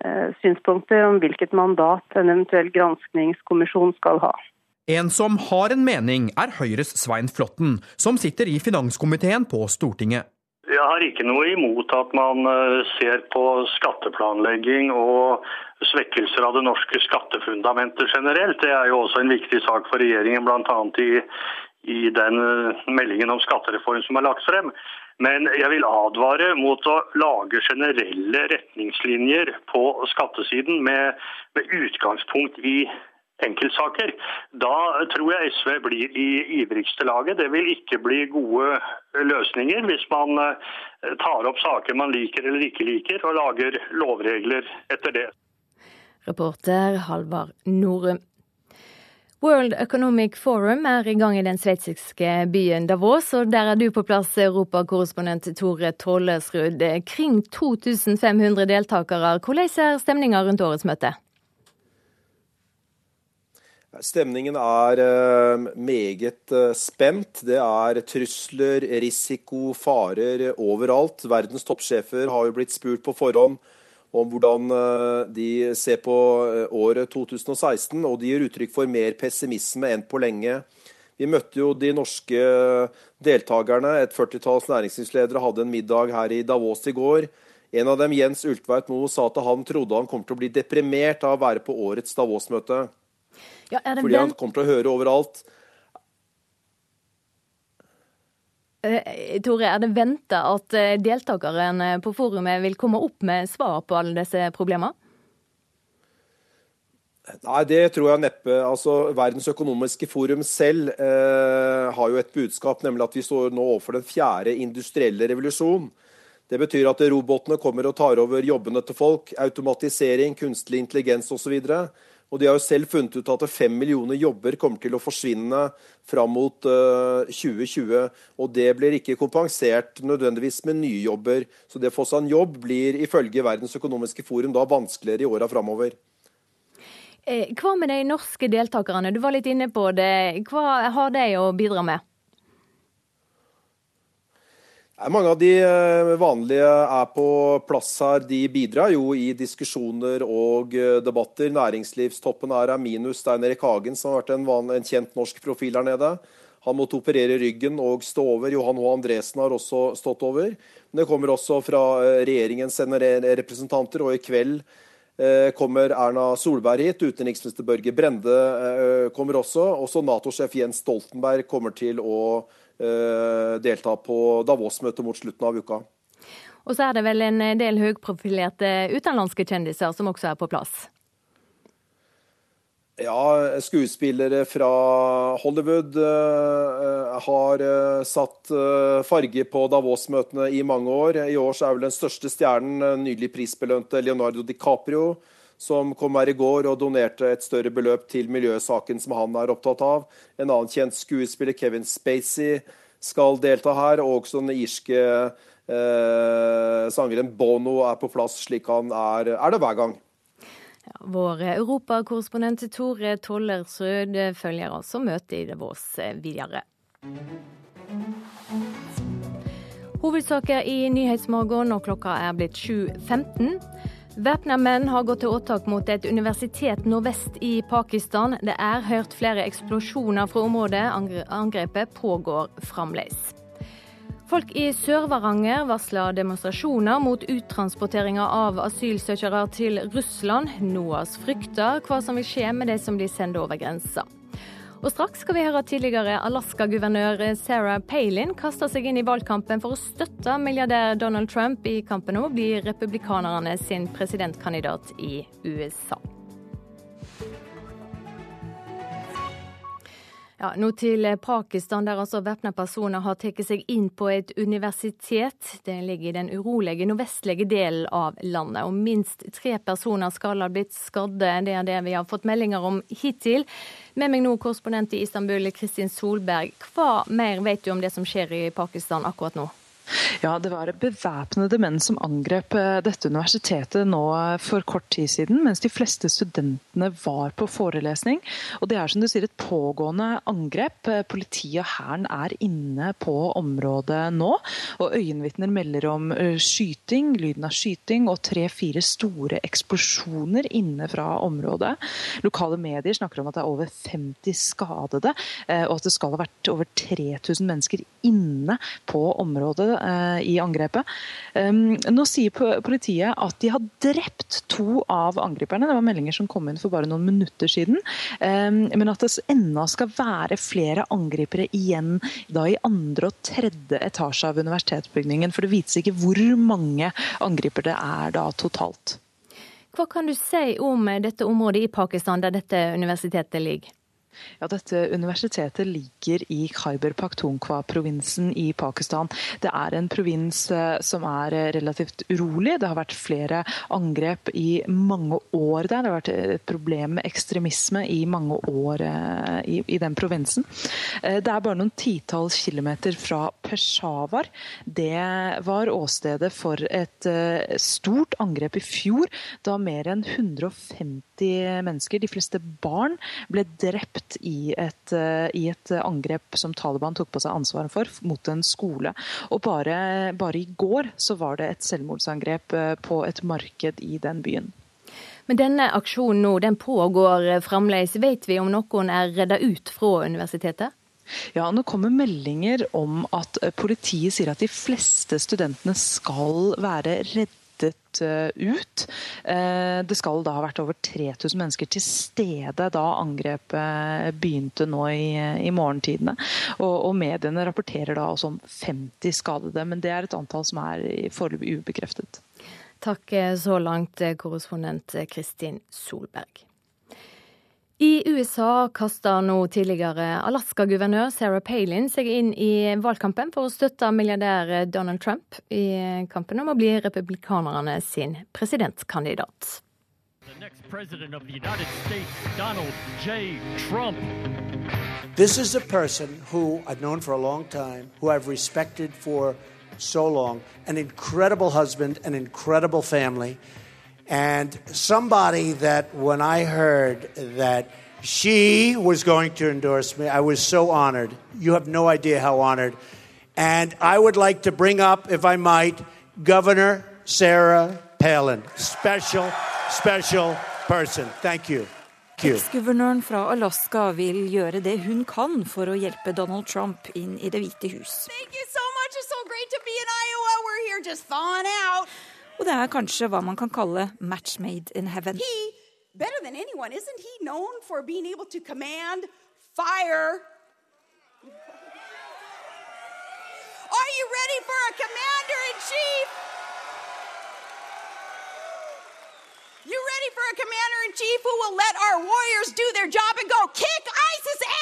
eh, synspunkter om hvilket mandat en eventuell granskningskommisjon skal ha. En som har en mening, er Høyres Svein Flåtten, som sitter i finanskomiteen på Stortinget. Jeg har ikke noe imot at man eh, ser på skatteplanlegging og svekkelser av det norske skattefundamentet generelt. Det er jo også en viktig sak for regjeringen, bl.a. I, i den eh, meldingen om skattereform som er lagt frem. Men jeg vil advare mot å lage generelle retningslinjer på skattesiden med, med utgangspunkt i enkeltsaker. Da tror jeg SV blir i ivrigste laget. Det vil ikke bli gode løsninger hvis man eh, tar opp saker man liker eller ikke liker, og lager lovregler etter det. Reporter Halvard Norum. World Economic Forum er i gang i den sveitsiske byen Davos, og der er du på plass, europakorrespondent Tore Tollesrud. Kring 2500 deltakere. Hvordan er stemninga rundt årets møte? Stemningen er eh, meget eh, spent. Det er trusler, risiko, farer overalt. Verdens toppsjefer har jo blitt spurt på forhånd om hvordan eh, de ser på året 2016, og de gir uttrykk for mer pessimisme enn på lenge. Vi møtte jo de norske deltakerne. Et førtitalls næringslivsledere hadde en middag her i Davos i går. En av dem, Jens Ultveit Moe, sa at han trodde han kom til å bli deprimert av å være på årets Davos-møte. Ja, fordi han kommer til å høre overalt. Eh, Tore, er det venta at eh, deltakerne på forumet vil komme opp med svar på alle disse problemene? Nei, det tror jeg neppe. Altså, Verdens økonomiske forum selv eh, har jo et budskap, nemlig at vi står nå overfor den fjerde industrielle revolusjon. Det betyr at robotene kommer og tar over jobbene til folk. Automatisering, kunstig intelligens osv. Og de har jo selv funnet ut at fem millioner jobber kommer til å forsvinne fram mot uh, eh, 2020. Og det blir ikke kompensert nødvendigvis med nye jobber. Så det å få seg en jobb blir ifølge Verdens økonomiske forum da vanskeligere i åra framover. Eh, hva med de norske deltakerne? Du var litt inne på det. Hva har de å bidra med? Mange av de eh, vanlige er på plass her. De bidrar jo i diskusjoner og eh, debatter. Næringslivstoppen her er minus Stein Erik Hagen, som har vært en, van, en, kjent norsk profil her nede. Han måtte operere ryggen og stå over. Johan H. Andresen har også stått over. Men det kommer også fra eh, regjeringens representanter, og i kveld kommer Erna Solberg hit. Utenriksminister Børge Brende kommer også. Også Nato-sjef Jens Stoltenberg kommer til å Eh, delta på Davos-møtet mot slutten av uka. Og så er det vel en del høyprofilerte utenlandske kjendiser som også er på plass? Ja, skuespillere fra Hollywood uh, har uh, satt farge på Davos-møtene i mange år. I år så er vel den største stjernen nylig prisbelønte Leonardo DiCaprio som kom her i går og donerte et større beløp til miljøsaken som han er opptatt av. En annen kjent skuespiller, Kevin Spacey, skal delta her. Og også den irske eh, sangeren Bono er på plass, slik han er, er det hver gang. Ja, vår europakorrespondent Tore Tollersrød følger altså møtet i Davos videre. Hovedsaker i Nyhetsmorgen, og klokka er blitt 7.15. Væpna menn har gått til åtak mot et universitet nordvest i Pakistan. Det er hørt flere eksplosjoner fra området. Angrepet pågår fremdeles. Folk i Sør-Varanger varsler demonstrasjoner mot uttransporteringa av asylsøkere til Russland. NOAS frykter hva som vil skje med de som blir sendt over grensa. Og straks skal vi høre tidligere Alaska-guvernør Sarah Palin kaste seg inn i valgkampen for å støtte milliardær Donald Trump i kampen om å bli republikanerne sin presidentkandidat i USA. Ja, nå til Pakistan, der altså væpna personer har tatt seg inn på et universitet. Det ligger i den urolige nordvestlige delen av landet. Og minst tre personer skal ha blitt skadde. Det er det vi har fått meldinger om hittil. Med meg nå korrespondent i Istanbul, Kristin Solberg. Hva mer vet du om det som skjer i Pakistan akkurat nå? Ja, det var bevæpnede menn som angrep eh, dette universitetet nå eh, for kort tid siden, mens de fleste studentene var på forelesning. Og Det er som du sier et pågående angrep. Eh, politiet og hæren er inne på området nå. og Øyenvitner melder om skyting, lyden av skyting og tre-fire store eksplosjoner inne fra området. Lokale medier snakker om at det er over 50 skadede, og at det skal ha vært over 3000 mennesker inne på området i angrepet. Nå sier politiet at de har drept to av angriperne. Det var meldinger som kom inn for bare noen minutter siden. Men at det ennå skal være flere angripere igjen da i andre og tredje etasje av universitetsbygningen. For det vites ikke hvor mange angripere det er da totalt. Hva kan du si om dette området i Pakistan der dette universitetet ligger? Ja, Dette universitetet ligger i Khyber Pakhtunkhwa-provinsen i Pakistan. Det er en provins eh, som er eh, relativt urolig. Det har vært flere angrep i mange år der. Det har vært et problem med ekstremisme i mange år eh, i, i den provinsen. Det er bare noen titalls kilometer fra Peshawar. Det var åstedet for et stort angrep i fjor, da mer enn 150 mennesker, de fleste barn, ble drept drept i et, eh, i et, angrep som Taliban tok på seg ansvaret for, mot en skole. Og bare, bare i går så var det et selvmordsangrep eh, på et marked i den byen. Men denne aksjonen nå, den pågår fremdeles. Vet vi om noen er redda ut fra universitetet? Ja, Nå kommer meldinger om at politiet sier at de fleste studentene skal være kommet ut. Det skal da ha vært over 3000 mennesker til stede da angrepet begynte nå i, i morgentidene. Og, og, mediene rapporterer da også om 50 skadede, men det er et antall som er foreløpig ubekreftet. Takk så langt, korrespondent Kristin Solberg. I USA kasta nå tidligere Alaska-guvernør Sarah Palin seg inn i valgkampen for å støtte milliardær Donald Trump i kampen om å bli republikanerne sin presidentkandidat. This is a person who I've known for a long time, who I've respected for so long, an incredible husband, an incredible family. And somebody that when I heard that she was going to endorse me, I was so honored. You have no idea how honored. And I would like to bring up, if I might, Governor Sarah Palin. Special, special person. Thank you. Eksguvernøren fra Alaska vil gjøre det hun kan for å hjelpe Donald Trump inn i Det hvite hus. Og det er kanskje hva man kan kalle match made in heaven. He, better than anyone, isn't he known for being able to command fire? Are you ready for a commander in chief? You ready for a commander in chief who will let our warriors do their job and go kick ISIS ass?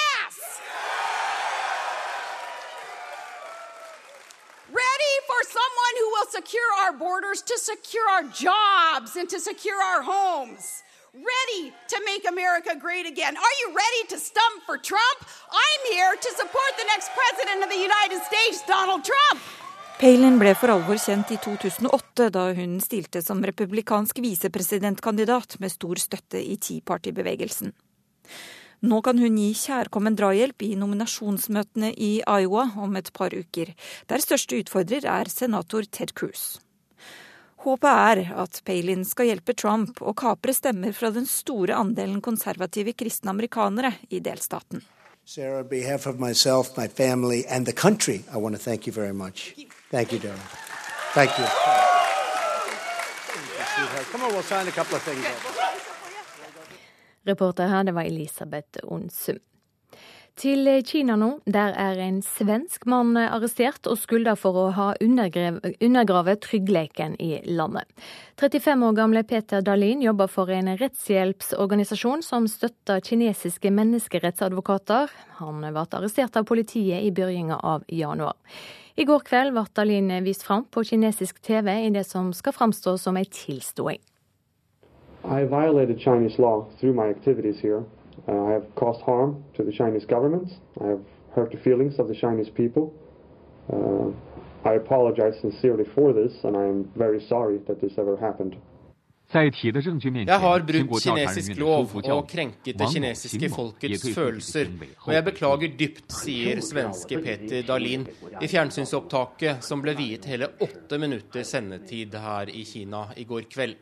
For someone who will secure our borders to secure our jobs and to secure our homes. Ready to make America great again. Are you ready to stump for Trump? I'm here to support the next president of the United States, Donald Trump. Palin ble for alvor kjent i 2008, da hun stilte som republikansk visepresidentkandidat med stor støtte i Tea Party-bevegelsen. Nå kan hun gi kjærkommen drahjelp i nominasjonsmøtene i Iowa om et par uker, der største utfordrer er senator Ted Cruz. Håpet er at Palin skal hjelpe Trump å kapre stemmer fra den store andelen konservative kristne amerikanere i delstaten. Sarah, on behalf of myself, my family, and the country, I want to thank you very much. Thank you, darling. Thank you. Come on, we'll sign a couple of things. Reporter her, det var Elisabeth Onsum. Til Kina nå. Der er en svensk mann arrestert og skylda for å ha undergravet tryggheten i landet. 35 år gamle Peter Dahlin jobber for en rettshjelpsorganisasjon som støtter kinesiske menneskerettsadvokater. Han ble arrestert av politiet i begynnelsen av januar. I går kveld ble Dahlin vist fram på kinesisk TV i det som skal framstå som en tilståing. I violated Chinese law through my activities here. Uh, I have caused harm to the Chinese government. I have hurt the feelings of the Chinese people. Uh, I apologize sincerely for this, and I am very sorry that this ever happened. Jeg har brutt kinesisk lov og krenket det kinesiske folkets følelser, og jeg beklager dypt, sier svenske Peter Dahlin i fjernsynsopptaket som ble viet hele åtte minutter sendetid her i Kina i går kveld.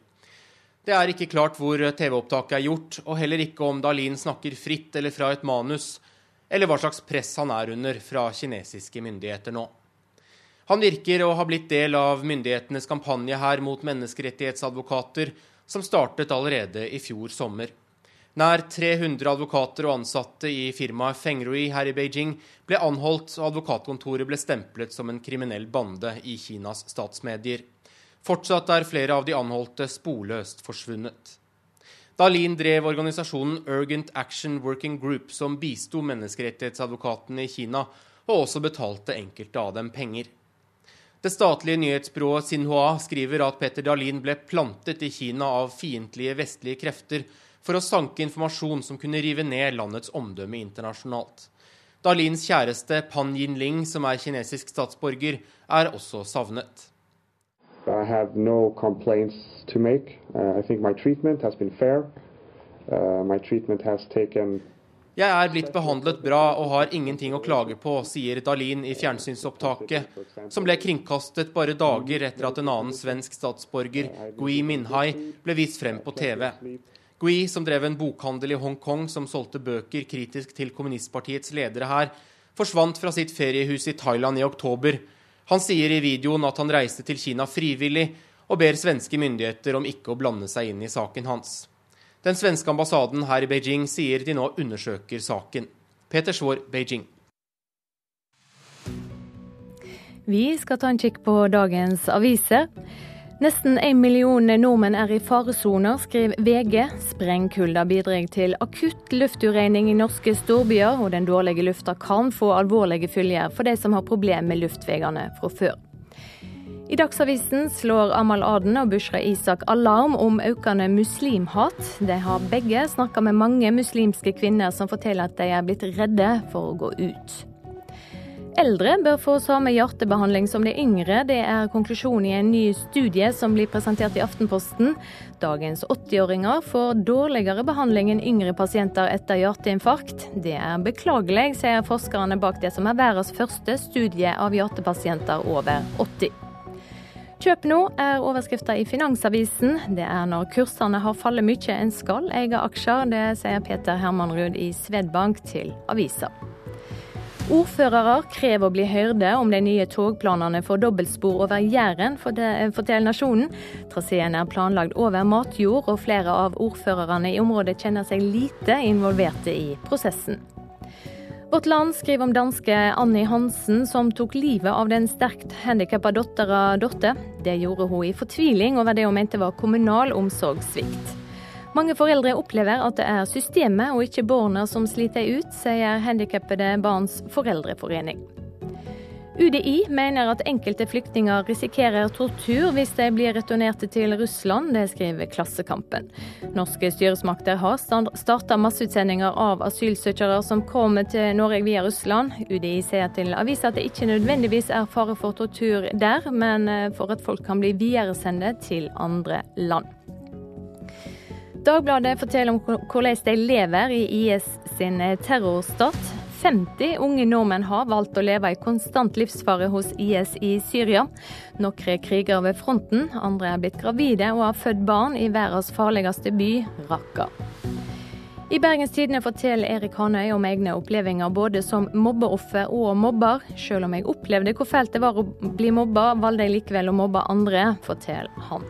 Det er ikke klart hvor TV-opptaket er gjort, og heller ikke om Dahlin snakker fritt eller fra et manus, eller hva slags press han er under fra kinesiske myndigheter nå. Han virker å ha blitt del av myndighetenes kampanje her mot menneskerettighetsadvokater, som startet allerede i fjor sommer. Nær 300 advokater og ansatte i firmaet Fengrui her i Beijing ble anholdt, og advokatkontoret ble stemplet som en kriminell bande i Kinas statsmedier. Fortsatt er flere av de anholdte sporløst forsvunnet. Dalin drev organisasjonen Urgent Action Working Group, som bisto menneskerettighetsadvokatene i Kina, og også betalte enkelte av dem penger. Det statlige nyhetsbyrået Sinhua skriver at Petter Dahlin ble plantet i Kina av fiendtlige vestlige krefter for å sanke informasjon som kunne rive ned landets omdømme internasjonalt. Dahlins kjæreste Pan Yinling, som er kinesisk statsborger, er også savnet. I have no complaints to make. Uh, I think my treatment has been fair. Uh, my treatment has taken jeg er blitt behandlet bra og har ingenting å klage på, sier Dalin i fjernsynsopptaket, som ble kringkastet bare dager etter at en annen svensk statsborger, Gui Minhai, ble vist frem på TV. Gui, som drev en bokhandel i Hongkong som solgte bøker kritisk til kommunistpartiets ledere her, forsvant fra sitt feriehus i Thailand i oktober. Han sier i videoen at han reiste til Kina frivillig, og ber svenske myndigheter om ikke å blande seg inn i saken hans. Den svenske ambassaden her i Beijing sier de nå undersøker saken. Peter Svår, Beijing. Vi skal ta en kikk på dagens aviser. Nesten en million nordmenn er i faresoner, skriver VG. Sprengkulda bidrar til akutt lufturegning i norske storbyer, og den dårlige lufta kan få alvorlige følger for de som har problemer med luftveiene fra før. I Dagsavisen slår Amal Aden og Bushra Isak alarm om økende muslimhat. De har begge snakka med mange muslimske kvinner som forteller at de er blitt redde for å gå ut. Eldre bør få samme hjertebehandling som de yngre. Det er konklusjonen i en ny studie som blir presentert i Aftenposten. Dagens 80-åringer får dårligere behandling enn yngre pasienter etter hjerteinfarkt. Det er beklagelig, sier forskerne bak det som er verdens første studie av hjertepasienter over 80. Kjøp nå er overskrifta i Finansavisen. Det er når kursene har fallet mye en skal eie aksjer. Det sier Peter Hermanrud i Svedbank til avisa. Ordførere krever å bli hørte om de nye togplanene for dobbeltspor over Jæren, forteller Nasjonen. Traseen er planlagt over matjord, og flere av ordførerne i området kjenner seg lite involverte i prosessen. Vårt Land skriver om danske Annie Hansen som tok livet av den sterkt handikappa dattera Dotte. Det gjorde hun i fortviling over det hun mente var kommunal omsorgssvikt. Mange foreldre opplever at det er systemet og ikke barna som sliter ut, sier Handikappede barns foreldreforening. UDI mener at enkelte flyktninger risikerer tortur hvis de blir returnert til Russland, det skriver Klassekampen. Norske styresmakter har starta masseutsendinger av asylsøkere som kommer til Norge via Russland. UDI sier til avisa at det ikke nødvendigvis er fare for tortur der, men eh, for at folk kan bli videresendt til andre land. Dagbladet forteller om hvordan de lever i IS sin terrorstat. 50 unge nordmenn har valgt å leve i konstant livsfare hos IS i Syria. Noen er krigere ved fronten, andre er blitt gravide og har født barn i verdens farligste by, Raqqa. I Bergens Tidende forteller Erik Hanøy om egne opplevelser både som mobbeoffer og mobber. Selv om jeg opplevde hvor fælt det var å bli mobba, valgte jeg likevel å mobbe andre, forteller han.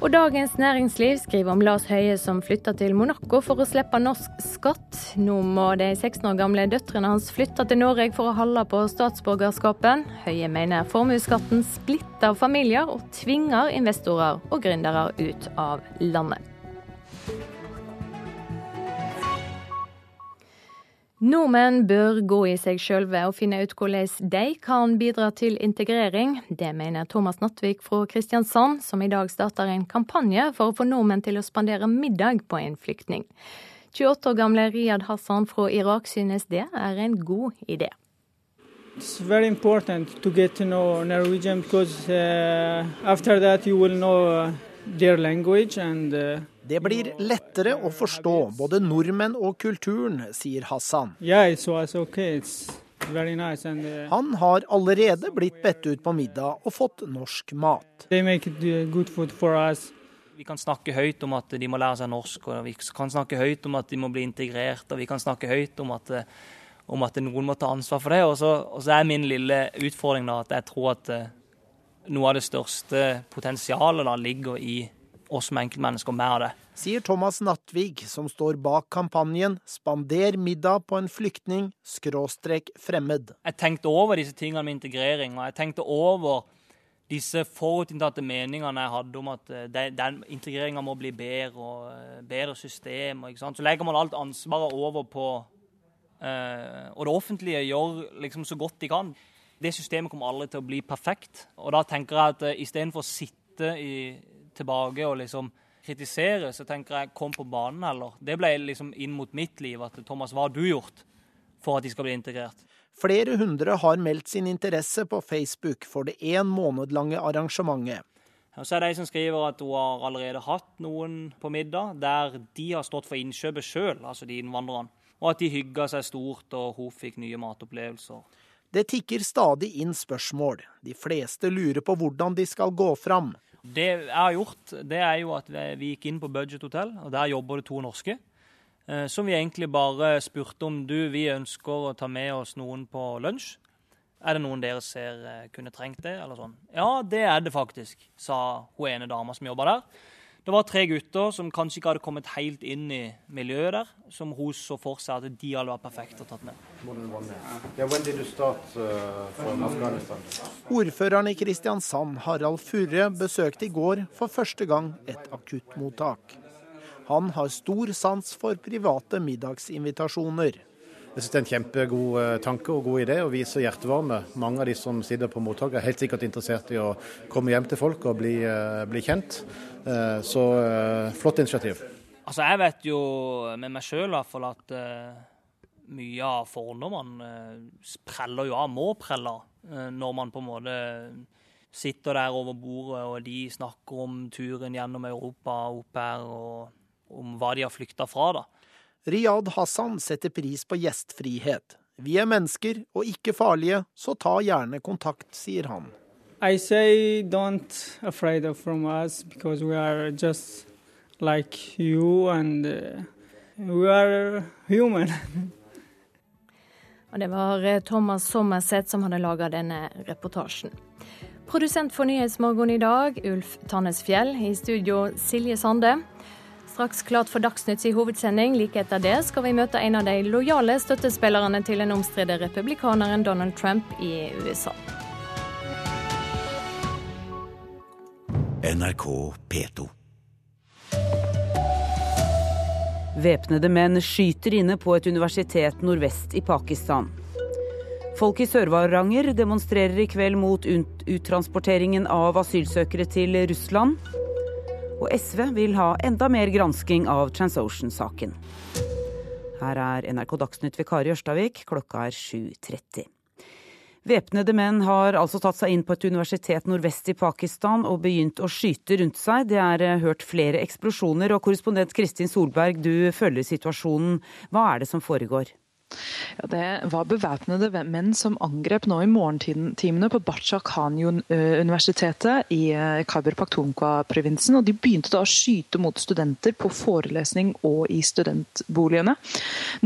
Og Dagens Næringsliv skriver om Lars Høie som flytter til Monaco for å slippe norsk skatt. Nå må de 16 år gamle døtrene hans flytte til Norge for å holde på statsborgerskapen. Høie mener formuesskatten splitter familier og tvinger investorer og gründere ut av landet. Nordmenn bør gå i seg sjølve og finne ut hvordan de kan bidra til integrering. Det mener Thomas Nattvik fra Kristiansand, som i dag starter en kampanje for å få nordmenn til å spandere middag på en flyktning. 28 år gamle Riyad Hassan fra Irak synes det er en god idé. It's very important to get to know Norwegian because uh, after that you will know uh, their language and uh, det blir lettere å forstå både nordmenn og kulturen, sier Hassan. Uh, Han har allerede blitt bedt ut på middag og fått norsk mat. Uh, vi kan snakke høyt om at de må lære seg norsk, og vi kan snakke høyt om at de må bli integrert, og vi kan snakke høyt om at, uh, om at noen må ta ansvar for det. Og så, og så er min lille utfordring da, at jeg tror at noe av det største potensialet da ligger i oss som enkeltmennesker mer av det. Sier Thomas Nattvig, som står bak kampanjen 'Spander middag på en flyktning skråstrek fremmed'. Jeg tenkte over disse tingene med integrering, og jeg tenkte over disse forutinntatte meningene jeg hadde om at eh, den integreringa må bli bedre, og eh, bedre system. Ikke sant? Så legger man alt ansvaret over på uh, Og det offentlige gjør liksom så godt de kan. Det systemet kommer aldri til å bli perfekt. Og da tenker jeg at uh, istedenfor å sitte i tilbake og liksom kritisere, så tenker jeg kom på banen, eller? Det ble liksom inn mot mitt liv. at Thomas, hva har du gjort for at de skal bli integrert? Flere hundre har meldt sin interesse på Facebook for det én måned lange arrangementet. Og så er det de som skriver at hun har allerede hatt noen på middag der de har stått for innkjøpet sjøl, altså de innvandrerne. Og at de hygga seg stort, og hun fikk nye matopplevelser. Det tikker stadig inn spørsmål. De fleste lurer på hvordan de skal gå fram. Det jeg har gjort, det er jo at vi gikk inn på Budget Hotel, og der jobber det to norske. Eh, som vi egentlig bare spurte om du, vi ønsker å ta med oss noen på lunsj. Er det noen dere ser eh, kunne trengt det? eller sånn? Ja, det er det faktisk, sa hun ene dama som jobba der. Det var tre gutter som kanskje ikke hadde kommet helt inn i miljøet der, som hun så for seg at de hadde vært perfekte og tatt med. Ordføreren i Kristiansand, Harald Furre, besøkte i går for første gang et akuttmottak. Han har stor sans for private middagsinvitasjoner. Jeg synes det er en kjempegod eh, tanke og god idé å vise hjertevarme. Mange av de som sitter på mottak er helt sikkert interessert i å komme hjem til folk og bli, eh, bli kjent. Eh, så flott initiativ. Altså Jeg vet jo med meg sjøl at uh, mye av fordommene uh, preller jo av, må prelle uh, når man på en måte sitter der over bordet og de snakker om turen gjennom Europa opp her, og om hva de har flykta fra. da. Riyad Hassan setter pris på gjestfrihet. Vi er mennesker og ikke farlige, så ta gjerne kontakt, sier han. I say don't afraid of from us because we are just like you and uh, we are human. Og det var eh, Thomas Sommerseth som hadde laga denne reportasjen. Produsent for Nyhetsmorgen i dag, Ulf Tannes Fjell. I studio, Silje Sande. Straks klart for Dagsnytts i hovedsending. Like etter det skal vi møte en av de lojale støttespillerne til den omstridte republikaneren Donald Trump i USA. NRK P2. Væpnede menn skyter inne på et universitet nordvest i Pakistan. Folk i Sør-Varanger demonstrerer i kveld mot uttransporteringen av asylsøkere til Russland. Og SV vil ha enda mer gransking av TransOcean-saken. Her er NRK Dagsnytt ved Kari Ørstavik, klokka er 7.30. Væpnede menn har altså tatt seg inn på et universitet nordvest i Pakistan og begynt å skyte rundt seg. Det er eh, hørt flere eksplosjoner, og korrespondent Kristin Solberg, du følger situasjonen. Hva er det som foregår? Ja, det var bevæpnede menn som angrep nå i morgentimene på Bacha Khan-universitetet i eh, Khyber Pakhtunkhwa-provinsen. og De begynte da å skyte mot studenter på forelesning og i studentboligene.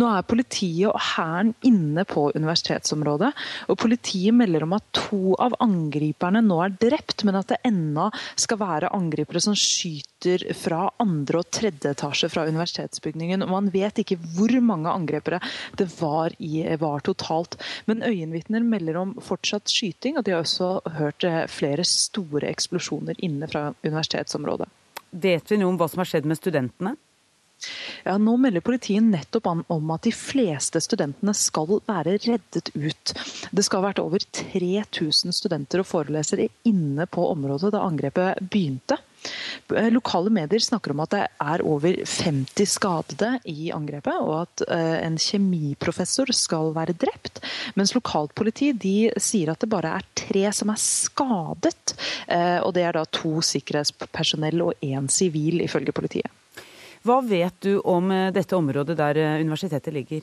Nå er politiet og hæren inne på universitetsområdet. og Politiet melder om at to av angriperne nå er drept, men at det ennå skal være angripere som skyter fra andre og tredje etasje fra universitetsbygningen. og Man vet ikke hvor mange angrepere det var, i, var totalt. Men øyenvitner melder om fortsatt skyting, og de har også hørt eh, flere store eksplosjoner inne fra universitetsområdet. Vet vi noe om hva som har skjedd med studentene? Ja, Nå melder politiet nettopp om at de fleste studentene skal være reddet ut. Det skal ha vært over 3000 studenter og forelesere inne på området da angrepet begynte. Eh, lokale medier snakker om at det er over 50 skadede i angrepet, og at eh, en kjemiprofessor skal være drept. Mens lokalt politi sier at det bare er tre som er skadet. Eh, og det er da to sikkerhetspersonell og én sivil, ifølge politiet. Hva vet du om dette området der universitetet ligger?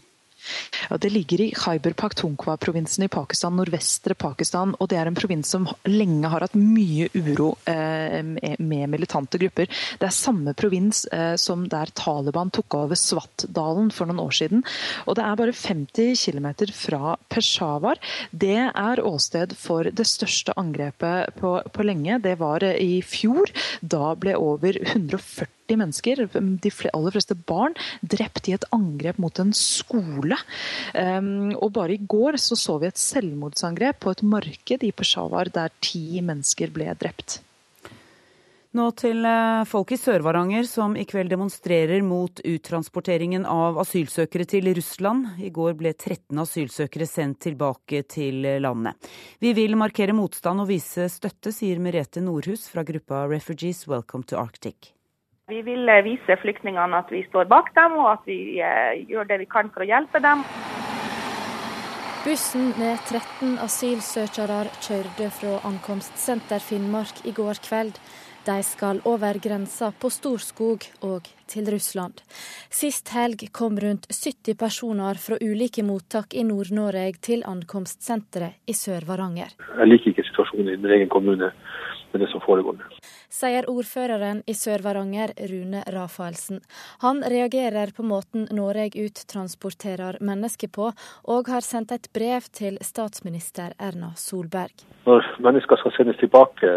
Ja, det ligger i Khyber Pakhtunkhwa-provinsen i Pakistan, nordvestre Pakistan. og Det er en provins som lenge har hatt mye uro eh, med militante grupper. Det er samme provins eh, som der Taliban tok over Swat-dalen for noen år siden. Og det er bare 50 km fra Peshawar. Det er åsted for det største angrepet på, på lenge. Det var eh, i fjor. Da ble over 140 40 mennesker, de aller fleste barn, drept i et angrep mot en skole. Ehm, og bare i går så, så vi et selvmordsangrep på et marked i Peshawar der ti mennesker ble drept. Nå til eh, folk i Sør-Varanger som i kveld demonstrerer mot uttransporteringen av asylsøkere til Russland. I går ble 13 asylsøkere sendt tilbake til landet. Vi vil markere motstand og vise støtte, sier Merete Nordhus fra gruppa Refugees Welcome to Arctic. Vi vil eh, vise flyktningene at vi står bak dem, og at vi eh, gjør det vi kan for å hjelpe dem. Bussen med 13 asylsøkere kjørte fra ankomstsenter Finnmark i går kveld. De skal over grensa på Storskog og til Russland. Sist helg kom rundt 70 personer fra ulike mottak i Nord-Norge til ankomstsenteret i Sør-Varanger. Jeg liker ikke situasjonen i min egen kommune med det som foregår. Sier ordføreren i Sør-Varanger, Rune Rafaelsen. Han reagerer på måten Norge uttransporterer mennesker på, og har sendt et brev til statsminister Erna Solberg. Når mennesker skal sendes tilbake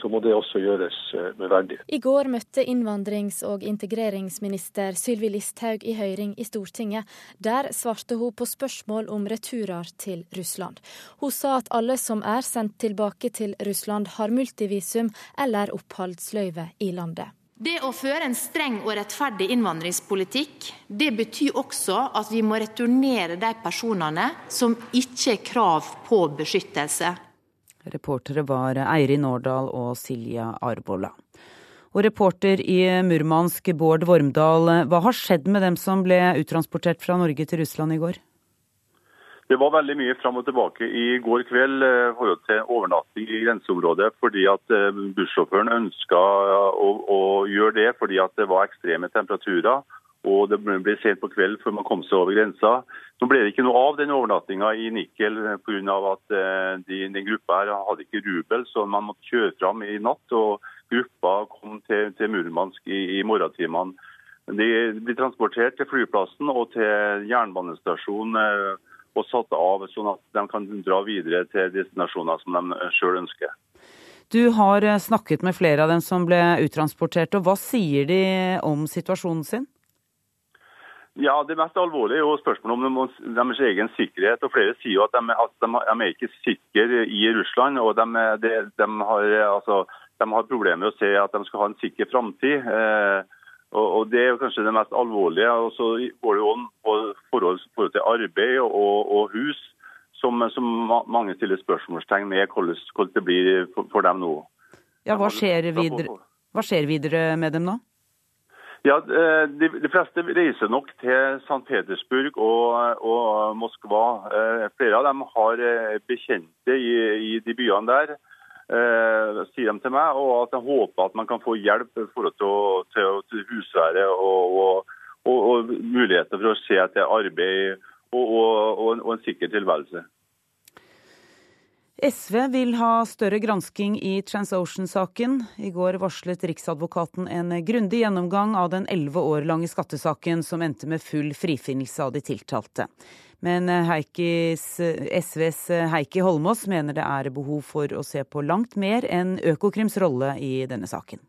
så må det også gjøres eh, med verdighet. I går møtte innvandrings- og integreringsminister Sylvi Listhaug i høring i Stortinget. Der svarte hun på spørsmål om returer til Russland. Hun sa at alle som er sendt tilbake til Russland har multivisum eller oppholdsløyve i landet. Det å føre en streng og rettferdig innvandringspolitikk, det betyr også at vi må returnere de personene som ikke har krav på beskyttelse. Reportere var Eirin Årdal og Silja Arbola. Og reporter i Murmansk, Bård Vormdal, hva har skjedd med dem som ble uttransportert fra Norge til Russland i går? Det var veldig mye fram og tilbake i går kveld eh, forhold til overnatting i grenseområdet. fordi at eh, Bussjåføren ønska å, å, gjøre det fordi at det var ekstreme temperaturer og det ble sent på kveld før man kom seg over grensa. Nå ble det ikke noe av den overnattinga i Nikel pga. at eh, de, den gruppa her hadde ikke rubel, så man måtte kjøre fram i natt. og Gruppa kom til, til Murmansk i, i morgentimene. De ble transportert til flyplassen og til jernbanestasjonen eh, og satt av, sånn at de kan dra videre til destinasjoner som de sjøl ønsker. Du har eh, snakket med flere av dem som ble uttransportert, og hva sier de om situasjonen sin? Ja, Det mest alvorlige er jo spørsmålet om deres egen sikkerhet. og Flere sier jo at de, at de, er ikke sikre i Russland. og de, de, de, har, altså, de har problemer med å se at de skal ha en sikker framtid. Eh, og, og, Det er kanskje det mest alvorlige. og Så går det jo på forhold, forhold til arbeid og, og hus, som, som, mange stiller spørsmålstegn med hvordan, hvordan det blir for, for dem nå. Ja, hva skjer, videre, hva skjer videre med dem nå? Ja, eh, de, de, fleste reiser nok til St. Petersburg og, og, Moskva. Eh, flere av dem har eh, bekjente i, i de byene der, sier de til meg. Og at de håper at man kan få hjelp for til, til, til husvære og, og, og, muligheter for å se etter arbeid og, en sikker tilværelse. SV vil ha større gransking i TransOcean-saken. I går varslet Riksadvokaten en grundig gjennomgang av den elleve år lange skattesaken som endte med full frifinnelse av de tiltalte. Men Heikis, SVs Heikki Holmås mener det er behov for å se på langt mer enn Økokrims rolle i denne saken.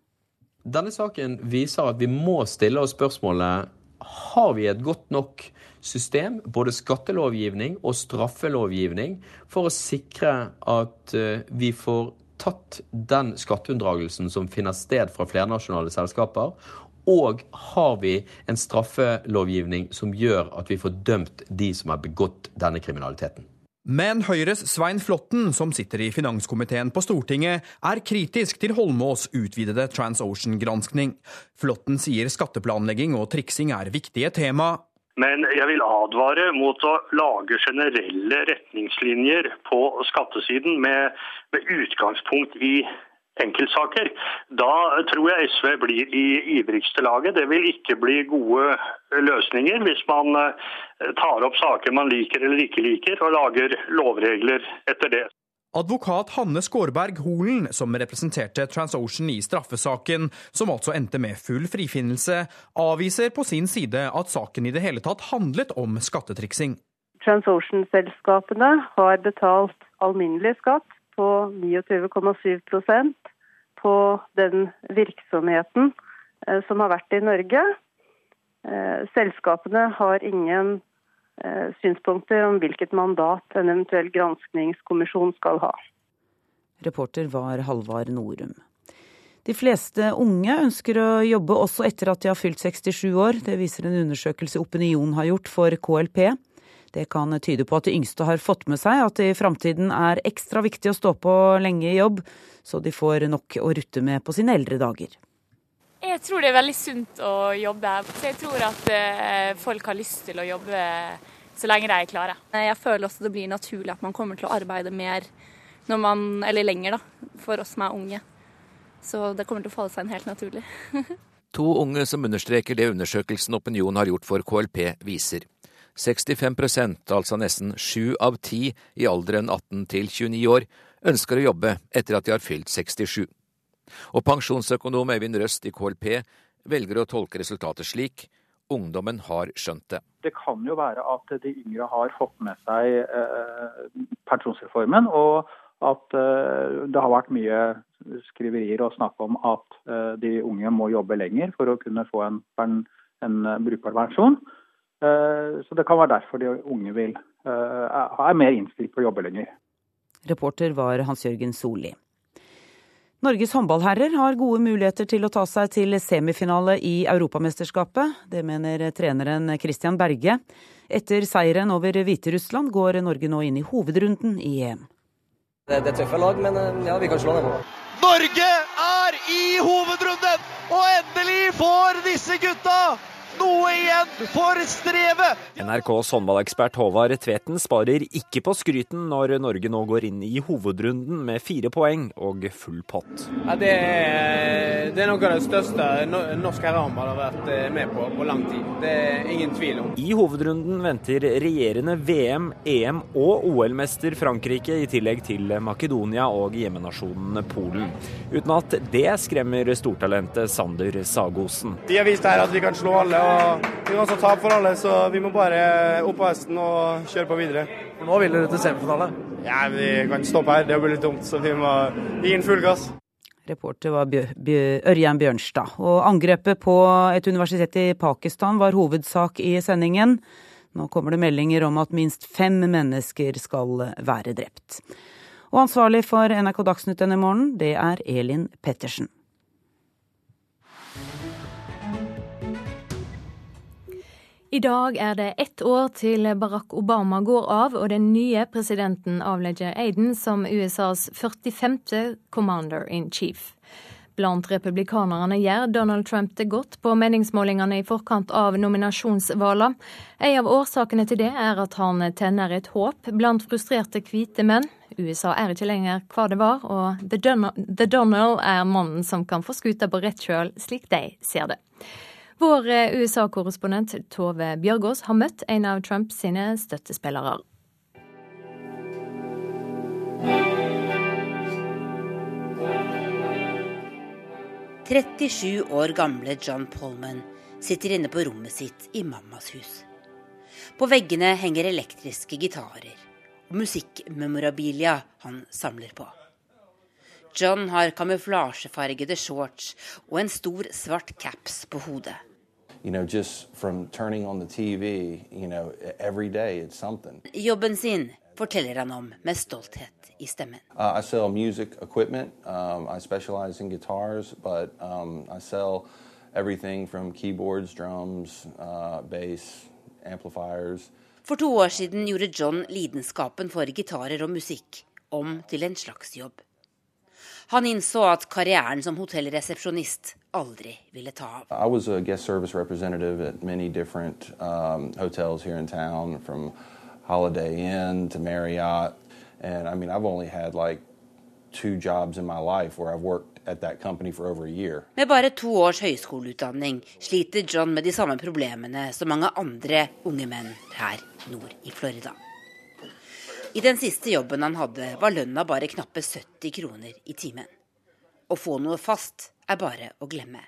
Denne saken viser at vi må stille oss spørsmålet har vi et godt nok system, både skattelovgivning og straffelovgivning, for å sikre at eh, vi får tatt den skatteunndragelsen som finner sted fra flernasjonale selskaper, og har vi en straffelovgivning som gjør at vi får dømt de som har begått denne kriminaliteten. Men Høyres Svein Flåtten, som sitter i finanskomiteen på Stortinget, er kritisk til Holmås' utvidede TransOcean-granskning. Flåtten sier skatteplanlegging og triksing er viktige tema, men jeg vil advare mot å lage generelle retningslinjer på skattesiden med, med utgangspunkt i enkeltsaker. Da tror jeg SV blir i ivrigste laget. Det vil ikke bli gode løsninger hvis man tar opp saker man liker eller ikke liker, og lager lovregler etter det. Advokat Hanne Skårberg Holen, som representerte TransOcean i straffesaken, som altså endte med full frifinnelse, avviser på sin side at saken i det hele tatt handlet om skattetriksing. TransOcean-selskapene har betalt alminnelig skatt på 29,7% på den virksomheten eh, som har vært i Norge. Eh, selskapene har ingen Eh, synspunkter om hvilket mandat en eventuell granskningskommisjon skal ha. Reporter var Halvard Norum. De fleste unge ønsker å jobbe også etter at de har fylt 67 år. Det viser en undersøkelse Opinion har gjort for KLP. Det kan tyde på at de yngste har fått med seg at det i framtiden er ekstra viktig å stå på lenge i jobb, så de får nok å rutte med på sine eldre dager. Jeg tror det er veldig sunt å jobbe. Så jeg tror at eh, folk har lyst til å jobbe så lenge de er klare. Jeg føler også det blir naturlig at man kommer til å arbeide mer når man, eller lenger da, for oss som er unge. Så det kommer til å falle seg inn helt naturlig. to unge som understreker det undersøkelsen Opinion har gjort for KLP, viser. 65% altså nesten sju av ti i alderen 18 til 29 år, ønsker å jobbe etter at de har fylt 67. Og pensjonsøkonom Øyvind Røst i KLP velger å tolke resultatet slik ungdommen har skjønt det. Det kan jo være at de yngre har fått med seg eh, pensjonsreformen, og at eh, det har vært mye skriverier og snakk om at eh, de unge må jobbe lenger for å kunne få en, en, en brukbar pensjon. Eh, så det kan være derfor de unge vil, eh, er mer innstilt på å jobbe lenger. Reporter var Hans-Jørgen Solli. Norges håndballherrer har gode muligheter til å ta seg til semifinale i Europamesterskapet. Det mener treneren Christian Berge. Etter seieren over Hviterussland går Norge nå inn i hovedrunden i EM. Det, det er tøffe lag, men eh, ja, vi kan slå dem. Norge er i hovedrunden, og endelig får disse gutta noe igjen for strevet! NRKs håndballekspert Håvard Tveten sparer ikke på skryten når Norge nå går inn i hovedrunden med fire poeng og full pott. Ja, det, er, det, er, noe av det største norsk herrehåndball har vært eh, med på på lang tid. Det er ingen tvil om. I hovedrunden venter regjerende VM, EM og OL-mester Frankrike, i tillegg til Makedonia og hjemmenasjonen Polen. Uten at det skremmer stortalentet Sander Sagosen. De har vist her at vi kan slå alle vi kan også tape for alle, så vi må bare opp av hesten og kjøre på videre. For nå vil dere til semifinale? Ja, Vi kan ikke stoppe her, det blir litt dumt, så vi må gi inn full gass. Reporter var Ørjan Bjørnstad. Og angrepet på et universitet i Pakistan var hovedsak i sendingen. Nå kommer det meldinger om at minst fem mennesker skal være drept. Og ansvarlig for NRK Dagsnytt denne morgenen, det er Elin Pettersen. I dag er det ett år til Barack Obama går av og den nye presidenten avlegger Aiden som USAs 45. commander in chief. Blant republikanerne gjør Donald Trump det godt på meningsmålingene i forkant av nominasjonsvalget. En av årsakene til det er at han tenner et håp blant frustrerte hvite menn. USA er ikke lenger hva det var, og The Donald er mannen som kan få skuta på rett kjøl, slik de ser det. Vår eh, USA-korrespondent Tove Bjørgaas har møtt en av Trumps sine støttespillere. «37 år gamle John Polman sitter inne på rommet sitt i mammas hus. På veggene henger elektriske gitarer og musikkmemorabilia han samler på. John har kamuflasjefargede shorts og en stor, svart caps på hodet. You know, TV, you know, Jobben sin forteller han om med stolthet i stemmen. Uh, I sell music equipment. Um, I specialize in guitars, but um, I sell everything from keyboards, drums, uh, bass, amplifiers. For to år siden gjorde John lidenskapen for gitarer og musikk om til en slags jobb. Han innså at karrieren som hotellresepsjonist aldri ville ta av. I was a guest service representative at many different um, hotels here in town, from Holiday Inn to Marriott, and I mean I've only had like two jobs in my life where I've worked at that company for over a year. Med bare to års høyskoleutdanning sliter John med de samme problemene som mange andre unge menn her nord i Florida. I den siste jobben han hadde, var lønna bare knappe 70 kroner i timen. Å få noe fast er bare å glemme.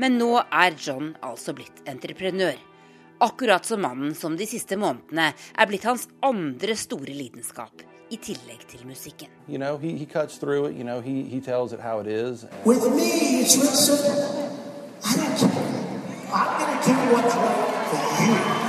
Men nå er John altså blitt entreprenør. Akkurat som mannen som de siste månedene er blitt hans andre store lidenskap, i tillegg til musikken. You know, he, he you know, he, he With me, it's real simple. I don't care. I'm going to you what's right for you.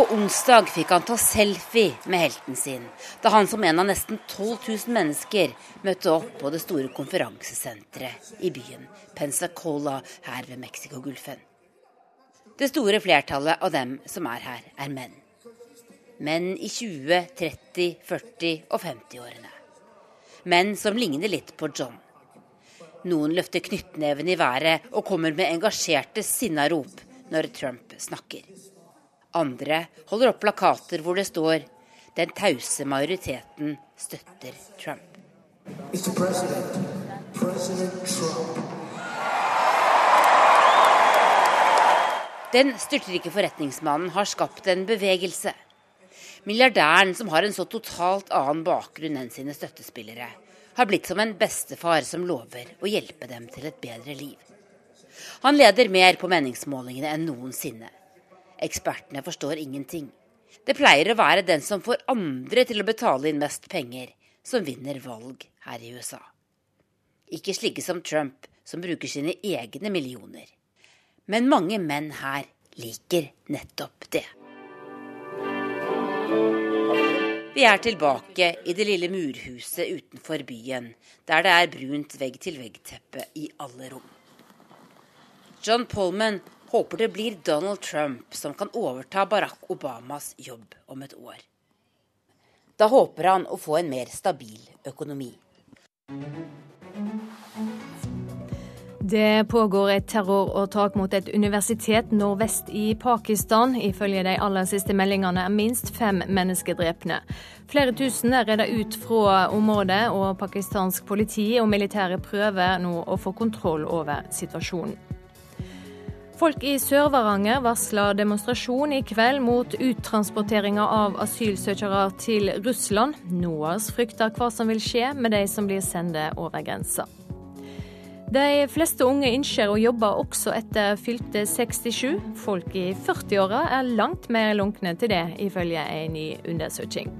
På onsdag fikk han ta selfie med helten sin, da han som en av nesten 12 000 mennesker møtte opp på det store konferansesenteret i byen Pensacola her ved Mexicogolfen. Det store flertallet av dem som er her, er menn. Menn i 20-, 30-, 40- og 50-årene. Menn som ligner litt på John. Noen løfter knyttneven i været og kommer med engasjerte sinnarop når Trump snakker. Andre holder opp plakater hvor det står 'Den tause majoriteten støtter Trump'. Den styrtrike forretningsmannen har skapt en bevegelse. Milliardæren, som har en så totalt annen bakgrunn enn sine støttespillere, har blitt som en bestefar som lover å hjelpe dem til et bedre liv. Han leder mer på meningsmålingene enn noensinne. Ekspertene forstår ingenting. Det pleier å være den som får andre til å betale inn mest penger, som vinner valg her i USA. Ikke slike som Trump, som bruker sine egne millioner. Men mange menn her liker nettopp det. Vi er tilbake i det lille murhuset utenfor byen, der det er brunt vegg-til-vegg-teppe i alle rom. John Polman håper det blir Donald Trump som kan overta Barack Obamas jobb om et år. Da håper han å få en mer stabil økonomi. Det pågår et terroråtak mot et universitet nordvest i Pakistan. Ifølge de aller siste meldingene er minst fem mennesker drepne. Flere tusen er redda ut fra området, og pakistansk politi og militære prøver nå å få kontroll over situasjonen. Folk i Sør-Varanger varsler demonstrasjon i kveld mot uttransporteringa av asylsøkere til Russland. NOAS frykter hva som vil skje med de som blir sendt over grensa. De fleste unge ønsker å jobbe også etter fylte 67. Folk i 40-åra er langt mer lunkne til det, ifølge en ny undersøking.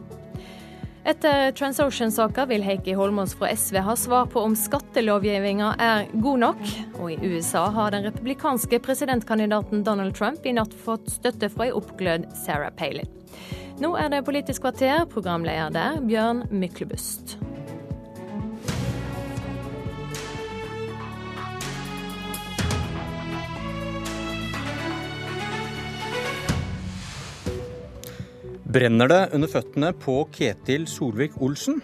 Etter TransOcean-saka vil Heikki Holmås fra SV ha svar på om skattelovgivninga er god nok. Og i USA har den republikanske presidentkandidaten Donald Trump i natt fått støtte fra ei oppglødd Sarah Palin. Nå er det Politisk kvarter, programleder der, Bjørn Myklebust. Brenner det under føttene på Ketil Solvik-Olsen.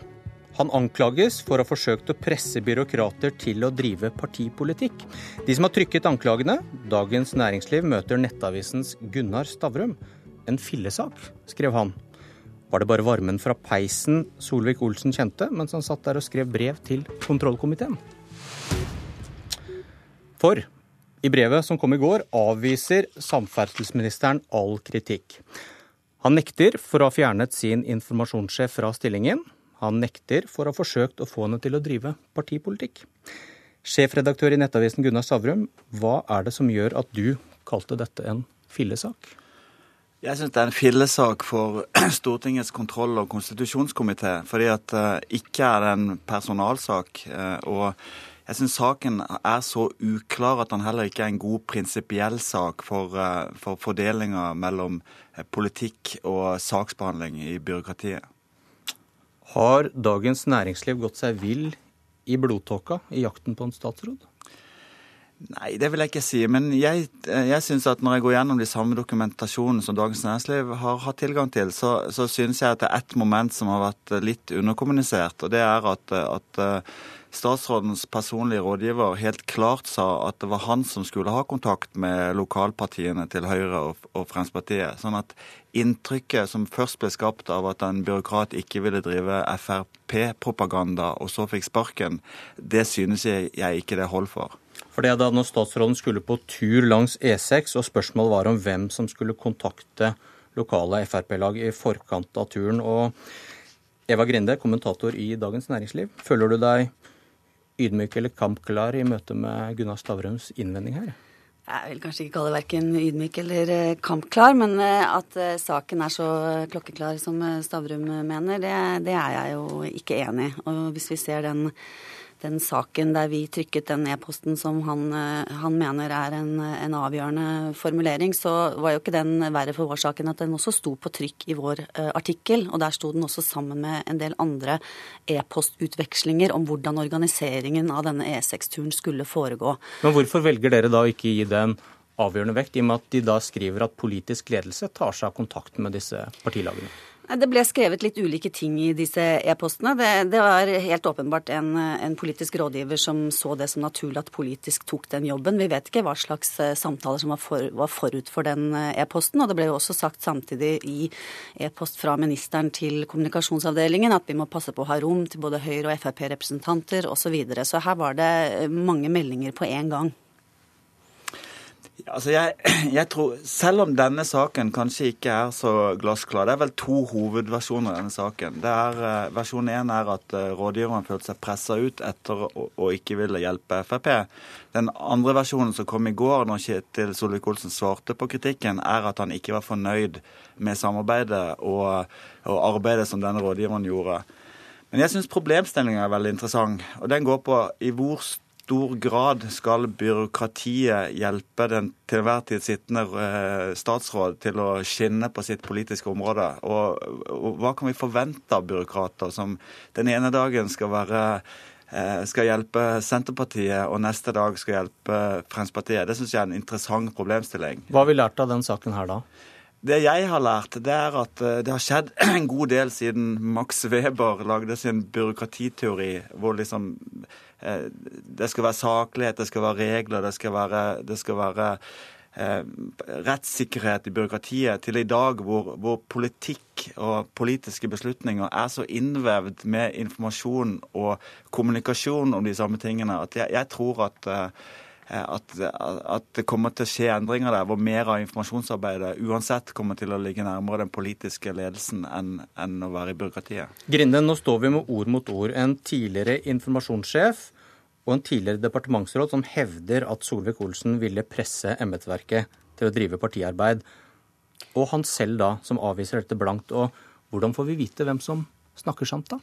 Han anklages for å ha forsøkt å presse byråkrater til å drive partipolitikk. De som har trykket anklagene, Dagens Næringsliv møter Nettavisens Gunnar Stavrum. En fillesak, skrev han. Var det bare varmen fra peisen Solvik-Olsen kjente mens han satt der og skrev brev til kontrollkomiteen? For i brevet som kom i går, avviser samferdselsministeren all kritikk. Han nekter for å ha fjernet sin informasjonssjef fra stillingen. Han nekter for å ha forsøkt å få henne til å drive partipolitikk. Sjefredaktør i Nettavisen Gunnar Stavrum, hva er det som gjør at du kalte dette en fillesak? Jeg syns det er en fillesak for Stortingets kontroll- og konstitusjonskomité. Fordi at det uh, ikke er en personalsak. Og jeg syns saken er så uklar at den heller ikke er en god prinsipiell sak for, uh, for fordelinga mellom Eh, politikk og saksbehandling i byråkratiet. Har Dagens Næringsliv gått seg vill i blodtåka i jakten på en statsråd? Nei, det vil jeg ikke si. Men jeg, eh, jeg syns at når jeg går gjennom de samme dokumentasjonene som Dagens Næringsliv har hatt tilgang til, så, så syns jeg at det er ett moment som har vært litt underkommunisert. Og det er at, at statsrådens personlige rådgiver helt klart sa at det var han som skulle ha kontakt med lokalpartiene til Høyre og, og Fremskrittspartiet. Sånn at inntrykket som først ble skapt av at en byråkrat ikke ville drive Frp-propaganda, og så fikk sparken, det synes jeg, jeg ikke det holder for. For det da når statsråden skulle på tur langs E6, og spørsmålet var om hvem som skulle kontakte lokale Frp-lag i forkant av turen. og Eva Grinde, kommentator i Dagens Næringsliv. Føler du deg ydmyk eller kampklar i møte med Gunnar Stavrums innvending her? Jeg vil kanskje ikke kalle det verken ydmyk eller eh, kampklar, men eh, at eh, saken er så klokkeklar som Stavrum mener, det, det er jeg jo ikke enig i. Og hvis vi ser den den saken der vi trykket den e-posten som han, eh, han, mener er en, en, avgjørende formulering, så var jo ikke den verre for vår sak enn at den også sto på trykk i vår uh, artikkel. Og der sto den også sammen med en del andre e-postutvekslinger om hvordan organiseringen av denne E6-turen skulle foregå. Men hvorfor velger dere da ikke gi den avgjørende vekt, i og med at de da skriver at politisk ledelse tar seg av kontakt med disse partilagene? Det ble skrevet litt ulike ting i disse e-postene. Det, det, var helt åpenbart en, en, politisk rådgiver som så det som naturlig at politisk tok den jobben. Vi vet ikke hva slags eh, samtaler som var, for, var forut for den eh, e-posten. Og det ble jo også sagt samtidig i e-post fra ministeren til kommunikasjonsavdelingen at vi må passe på å ha rom til både Høyre- og Frp-representanter osv. Så, videre. så her var det mange meldinger på én gang. Altså jeg, jeg, tror, Selv om denne saken kanskje ikke er så glassklar Det er vel to hovedversjoner av denne saken. Er, uh, Versjon én er at uh, rådgiveren følte seg pressa ut etter å, å, ikke ville hjelpe Frp. Den andre versjonen som kom i går, når Kjetil Solvik-Olsen svarte på kritikken, er at han ikke var fornøyd med samarbeidet og, og arbeidet som denne rådgiveren gjorde. Men jeg syns problemstillinga er veldig interessant. og Den går på i hvor stor grad skal byråkratiet hjelpe den til enhver tid sittende eh, statsråd til å skinne på sitt politiske område? Og, og hva kan vi forvente av byråkrater som den ene dagen skal være eh, skal hjelpe Senterpartiet, og neste dag skal hjelpe Fremskrittspartiet. Det syns jeg er en interessant problemstilling. Hva har vi lært av den saken her da? Det jeg har lært, det er at eh, det har skjedd en god del siden Max Weber lagde sin byråkratiteori, hvor liksom det skal være saklighet, det skal være regler, det skal være, det skal være eh, rettssikkerhet i byråkratiet, til i dag hvor, hvor, politikk og politiske beslutninger er så innvevd med informasjon og kommunikasjon om de samme tingene, at jeg, jeg tror at eh, Eh, at, at, det kommer til å skje endringer der, hvor mer av informasjonsarbeidet uansett kommer til å ligge nærmere den politiske ledelsen enn, enn å være i byråkratiet. Grinde, nå står vi med ord mot ord. En tidligere informasjonssjef og en tidligere departementsråd som hevder at Solvik-Olsen ville presse embetsverket til å drive partiarbeid. Og han selv da, som avviser dette blankt. Og hvordan får vi vite hvem som snakker sant, da?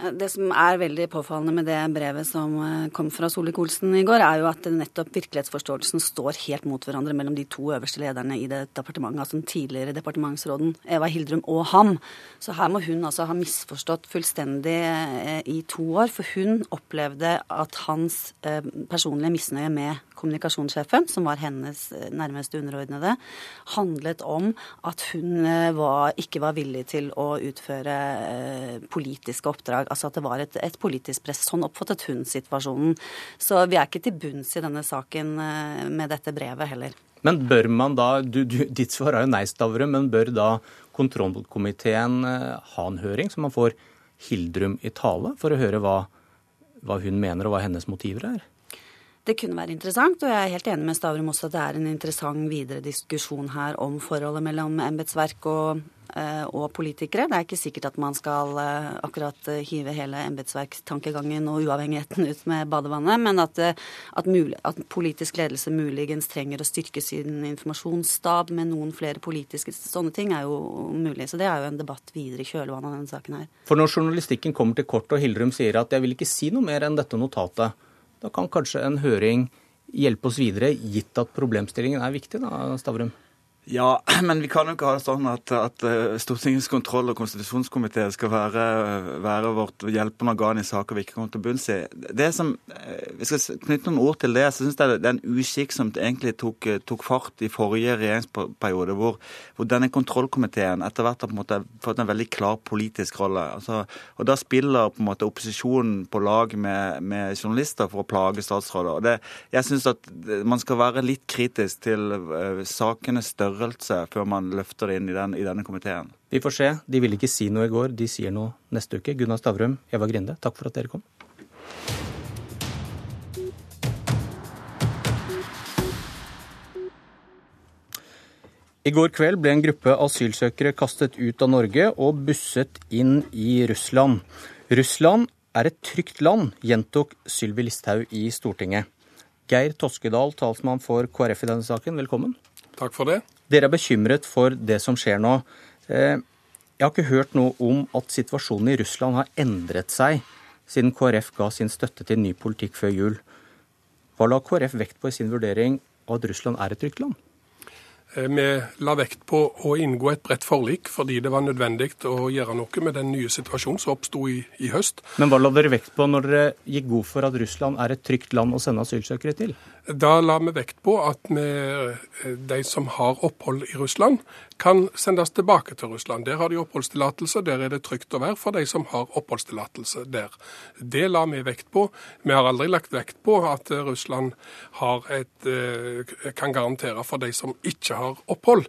Det som er veldig påfallende med det brevet som eh, kom fra Solvik-Olsen i går, er jo at nettopp virkelighetsforståelsen står helt mot hverandre mellom de to øverste lederne i det departementet, altså den tidligere departementsråden Eva Hildrum og ham. Så her må hun altså ha misforstått fullstendig eh, i to år, for hun opplevde at hans eh, personlige misnøye med kommunikasjonssjefen, som var hennes nærmeste underordnede, handlet om at hun var, ikke var villig til å utføre politiske oppdrag altså at det var et, et politisk press. Sånn oppfattet hun situasjonen. Så vi er ikke til bunns i denne saken eh, med dette brevet heller. Men bør man da, du, du, Ditt svar er jo nei, Stavre, men bør da kontrollkomiteen eh, ha en høring, så man får Hildrum i tale, for å høre hva, hva hun mener og hva hennes motiver er? Det kunne være interessant, og jeg er helt enig med Stavrum også at det er en interessant videre diskusjon her om forholdet mellom embetsverk og Eh, og politikere. Det er ikke sikkert at man skal eh, akkurat eh, hive hele embetsverkstankegangen og uavhengigheten ut med badevannet, men at, at, mulig, at, politisk ledelse muligens trenger å styrke sin informasjonsstab med noen flere politiske sånne ting, er jo mulig. Så det er jo en debatt videre i kjølvannet av denne saken her. For når journalistikken kommer til kort og Hildrum sier at jeg vil ikke si noe mer enn dette notatet, da kan kanskje en høring hjelpe oss videre, gitt at problemstillingen er viktig, da, Stavrum? Ja, men vi kan jo ikke ha det sånn at, at eh, Stortingets kontroll- og konstitusjonskomité skal være, være, vårt hjelpende organ i saker vi ikke kommer til bunns i. Det som, eh, Vi skal knytte noen ord til det. så synes jeg Det er en uskikk som egentlig tok, tok fart i forrige regjeringsperiode, hvor, hvor denne kontrollkomiteen etter hvert har på en måte fått en veldig klar politisk rolle. Altså, og Da spiller på en måte opposisjonen på lag med, med journalister for å plage statsråder. Og det, jeg syns at man skal være litt kritisk til uh, sakenes størrelse størrelse før man løfter det inn i, den, i denne komiteen. Vi får se. De ville ikke si noe i går, de sier noe neste uke. Gunnar Stavrum, Eva Grinde, takk for at dere kom. I går kveld ble en gruppe asylsøkere kastet ut av Norge og busset inn i Russland. Russland er et trygt land, gjentok Sylvi Listhaug i Stortinget. Geir Toskedal, talsmann for KrF i denne saken, velkommen. Takk for det. Dere er bekymret for det som skjer nå. Eh, jeg har ikke hørt noe om at situasjonen i Russland har endret seg siden KrF ga sin støtte til ny politikk før jul. Hva la KrF vekt på i sin vurdering av at Russland er et trygt land? Eh, vi la vekt på å inngå et bredt forlik fordi det var nødvendig å gjøre noe med den nye situasjonen som oppsto i, i, høst. Men hva la dere vekt på når dere gikk god for at Russland er et trygt land å sende asylsøkere til? Da la vi vekt på at vi, eh, de som har opphold i Russland, kan sendes tilbake til Russland. Der har de oppholdstillatelse, der er det trygt å være for de som har oppholdstillatelse der. Det la vi vekt på. Vi har aldri lagt vekt på at Russland et, eh, kan garantere for de som ikke har opphold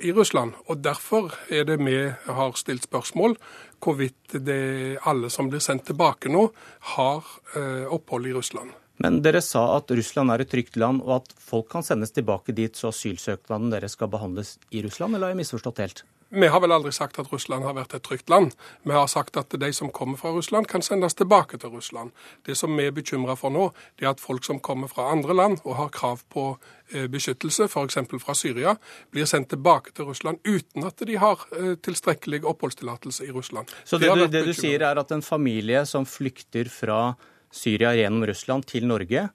i Russland. Og Derfor er det vi har stilt spørsmål hvorvidt alle som blir sendt tilbake nå, har eh, opphold i Russland. Men dere sa at Russland er et trygt land, og at folk kan sendes tilbake dit, så asylsøknaden deres skal behandles i Russland, eller har jeg misforstått helt? Vi har vel aldri sagt at Russland har vært et trygt land. Vi har sagt at de som kommer fra Russland, kan sendes tilbake til Russland. Det som vi er bekymra for nå, det er at folk som kommer fra andre land og har krav på eh, beskyttelse, f.eks. fra Syria, blir sendt tilbake til Russland uten at de har eh, tilstrekkelig oppholdstillatelse i Russland. Så det, det, det du sier er at en familie som flykter fra Syria gjennom Russland til Norge,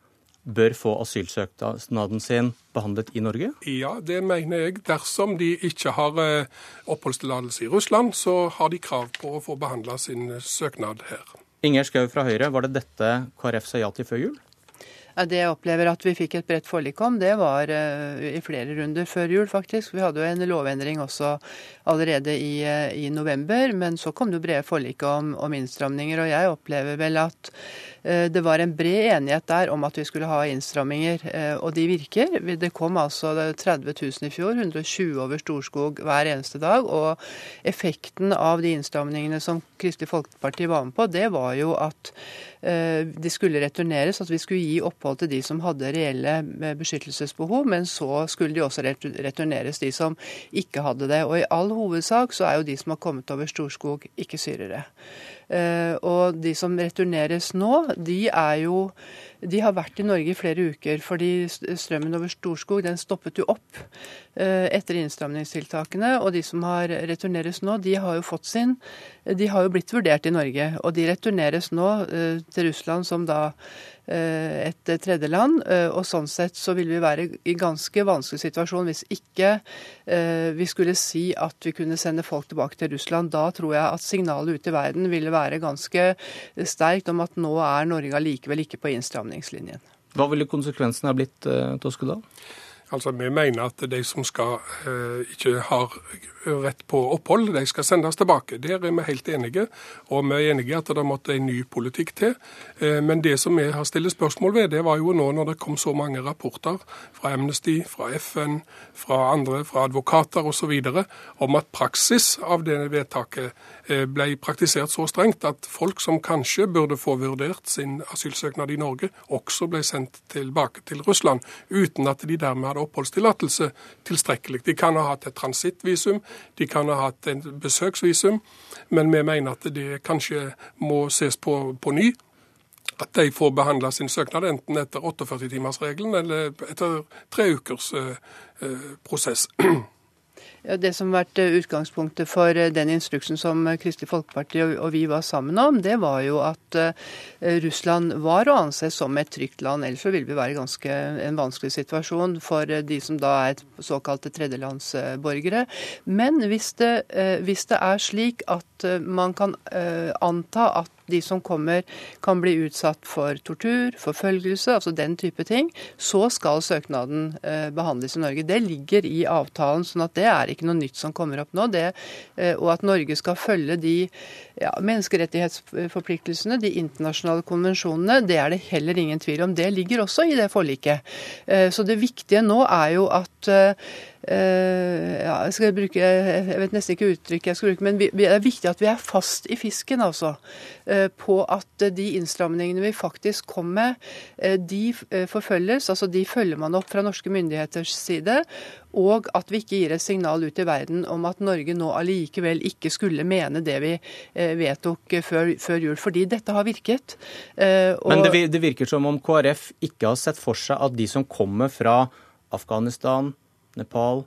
bør få asylsøknaden sin behandlet i Norge? Ja, det mener jeg. Dersom de ikke har eh, oppholdstillatelse i Russland, så har de krav på å få behandla sin søknad her. Ingjerd Schou fra Høyre, var det dette KrF sa ja til før jul? Det jeg opplever at vi fikk et bredt forlik om, det var uh, i flere runder før jul, faktisk. Vi hadde jo en lovendring også allerede i, uh, i november, men så kom det brede forlik om, om innstramninger. Og jeg opplever vel at uh, det var en bred enighet der om at vi skulle ha innstramminger, og de virker. Det kom altså 30 000 i fjor, 120 over Storskog hver eneste dag. Og effekten av de innstramningene som Kristelig Folkeparti var med på, det var jo at de skulle returneres, at vi skulle gi opphold opphold til de som hadde reelle eh, beskyttelsesbehov, men så skulle de også returneres, de som ikke hadde det. Og i all hovedsak så er jo de som har kommet over Storskog, ikke syrere. Eh, og de som returneres nå, de er jo de har vært i Norge i flere uker, fordi strømmen over Storskog den stoppet jo opp eh, etter innstramningstiltakene. Og de som har returneres nå, de har jo fått sin De har jo blitt vurdert i Norge. Og de returneres nå til Russland, som da Eh, et tredjeland. Eh, og sånn sett så vil vi være i ganske vanskelig situasjon hvis ikke eh, vi skulle si at vi kunne sende folk tilbake til Russland. Da tror jeg at signalet ute i verden ville være ganske sterkt om at nå er Norge allikevel ikke på innstramningslinjen. Hva ville konsekvensene ha blitt, Toskedal? Altså, Vi mener at de som skal, eh, ikke har rett på opphold, de skal sendes tilbake. Der er vi helt enige. Og vi er enige at det måtte en ny politikk til. Eh, men det som vi har stilt spørsmål ved, det var jo nå når det kom så mange rapporter fra Amnesty, fra FN, fra andre, fra advokater osv. om at praksis av det vedtaket eh, ble praktisert så strengt at folk som kanskje burde få vurdert sin asylsøknad i Norge, også ble sendt tilbake til Russland, uten at de dermed hadde oppholdstillatelse tilstrekkelig. De kan ha hatt et transittvisum, de kan ha hatt en besøksvisum, men vi mener at det kanskje må ses på på ny. At de får behandla sin søknad enten etter 48-timersregelen eller etter tre ukers eh, eh prosess. Det som har vært eh, utgangspunktet for eh, den instruksen som eh, Kristelig Folkeparti og vi var sammen om, det var jo at Russland var å anse som et trygt land. Ellers så ville vi være ganske en vanskelig situasjon for de som da er såkalte tredjelandsborgere. Men hvis det, hvis det er slik at man kan anta at de som kommer kan bli utsatt for tortur, forfølgelse, altså den type ting, så skal søknaden eh, behandles i Norge. Det ligger i avtalen, sånn at det er ikke noe nytt som kommer opp nå. Det, eh, og at Norge skal følge de ja, menneskerettighetsforpliktelsene, de internasjonale konvensjonene, det er det heller ingen tvil om. Det ligger også i det forliket. Eh, så det viktige nå er jo at ja, jeg bruke, jeg vet nesten ikke uttrykket jeg skal bruke, men det er viktig at vi er fast i fisken, altså. Uh, på at de innstramningene vi faktisk kom med, de forfølges. Altså de følger man opp fra norske myndigheters side. Og at vi ikke gir et signal ut i verden om at Norge nå allikevel ikke skulle mene det vi vedtok før, før jul. Fordi dette har virket. Og... Men det virker som om KrF ikke har sett for seg at de som kommer fra Afghanistan, Nepal,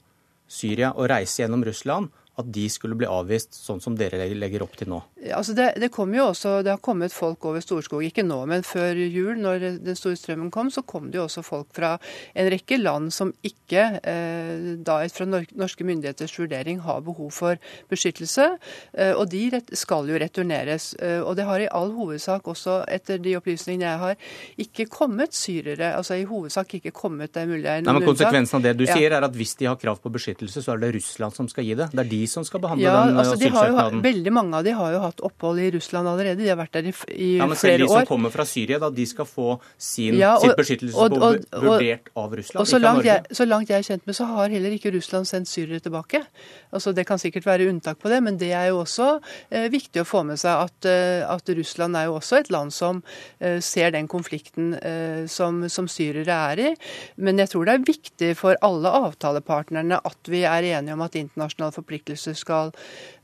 Syria og reise gjennom Russland, at de skulle bli avvist sånn som dere legger opp til nå? Altså det, det, jo også, det, har kommet folk over Storskog, ikke nå, men før jul, når den store strømmen kom, så kom det jo også folk fra en rekke land som ikke, eh, da fra norske myndigheters vurdering, har behov for beskyttelse. Eh, og de skal jo returneres. Eh, og det har i all hovedsak også, etter de opplysningene jeg har, ikke kommet syrere. Altså i hovedsak ikke kommet, det er mulig det er Nei, men Konsekvensen av det du ja. sier, er at hvis de har krav på beskyttelse, så er det Russland som skal gi det? Det er de som skal behandle ja, den altså, de asylsøknaden? Veldig mange av de har jo hatt opphold i Russland allerede. De har vært der i, i ja, men flere år. De som kommer fra Syria, da, de skal få sin, Ja, og- sitt beskyttelsesbehov vurdert av Russland, Og så ikke av langt, Norge? jeg, så langt jeg er kjent med, så har heller ikke Russland sendt syrere tilbake. Altså Det kan sikkert være unntak på det, men det er jo også eh, viktig å få med seg at, eh, at Russland er jo også et land som eh, ser den konflikten eh, som, som syrere er i. Men jeg tror det er viktig for alle avtalepartnerne at vi er enige om at internasjonale forpliktelser skal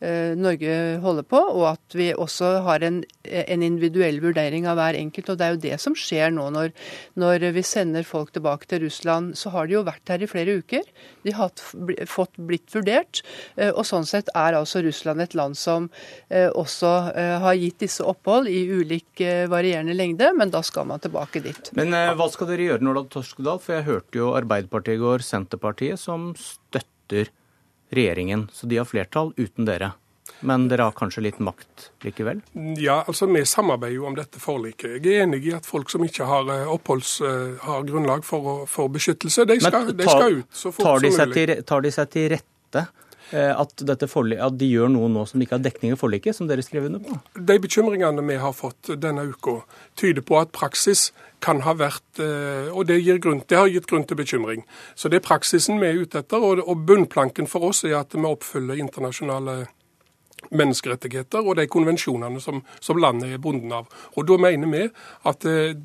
eh, Norge holde på, og at vi også har en, en individuell vurdering av hver enkelt. og Det er jo det som skjer nå når, når vi sender folk tilbake til Russland. Så har de jo vært her i flere uker. De har fått blitt vurdert. eh, Og sånn sett er altså Russland et land som eh, også har gitt disse opphold i ulik varierende lengde, men da skal man tilbake dit. Men hva skal dere gjøre, Nordahl Torskedal? For jeg hørte jo Arbeiderpartiet i går, Senterpartiet, som støtter regjeringen. Så de har flertall uten dere. Men dere har kanskje litt makt likevel? Ja, altså Vi samarbeider jo om dette forliket. Jeg er enig i at folk som ikke har eh, oppholds, eh, har grunnlag for, for beskyttelse, de skal, Men de skal ut så fort som mulig. tar de seg til rette at, dette forli- at de gjør noe nå som ikke har dekning i forliket, som dere skrev under på? De bekymringene vi har fått denne uka, tyder på at praksis kan ha vært eh, Og det, grunn, det har gitt grunn til bekymring. Så det er praksisen vi er ute etter. Og bunnplanken for oss er at vi oppfyller internasjonale menneskerettigheter og de konvensjonene som, som landet er bonden av. Og Da mener vi at eh,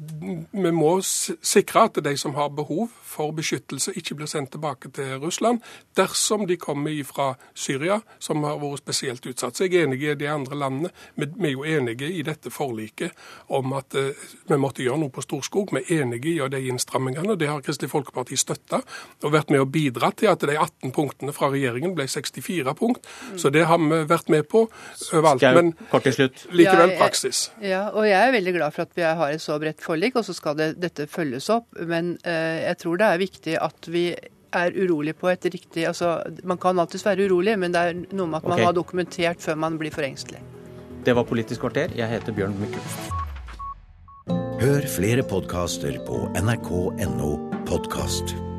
vi må sikre at de som har behov for beskyttelse, ikke blir sendt tilbake til Russland dersom de kommer fra Syria, som har vært spesielt utsatt. Så jeg er enig i de andre landene. Vi, er jo enige i dette forliket om at eh, vi måtte gjøre noe på Storskog. Vi er enige i de innstrammingene. Det har Kristelig Folkeparti støtta og vært med å bidra til at de 18 punktene fra regjeringen ble 64 punkt. Så det har vi vært med på overalt. Men kort til slutt. likevel Ja, jeg- praksis. Ja, og jeg er veldig glad for at vi har et så bredt forlik, og så skal det, dette følges opp. Men eh, jeg tror det er viktig at vi er urolig på et riktig altså Man kan alltids være urolig, men det er noe med at man Ok. har dokumentert før man blir for engstelig. Det var Politisk kvarter. Jeg heter Bjørn Myklebust. Hør flere podkaster på nrk.no podkast.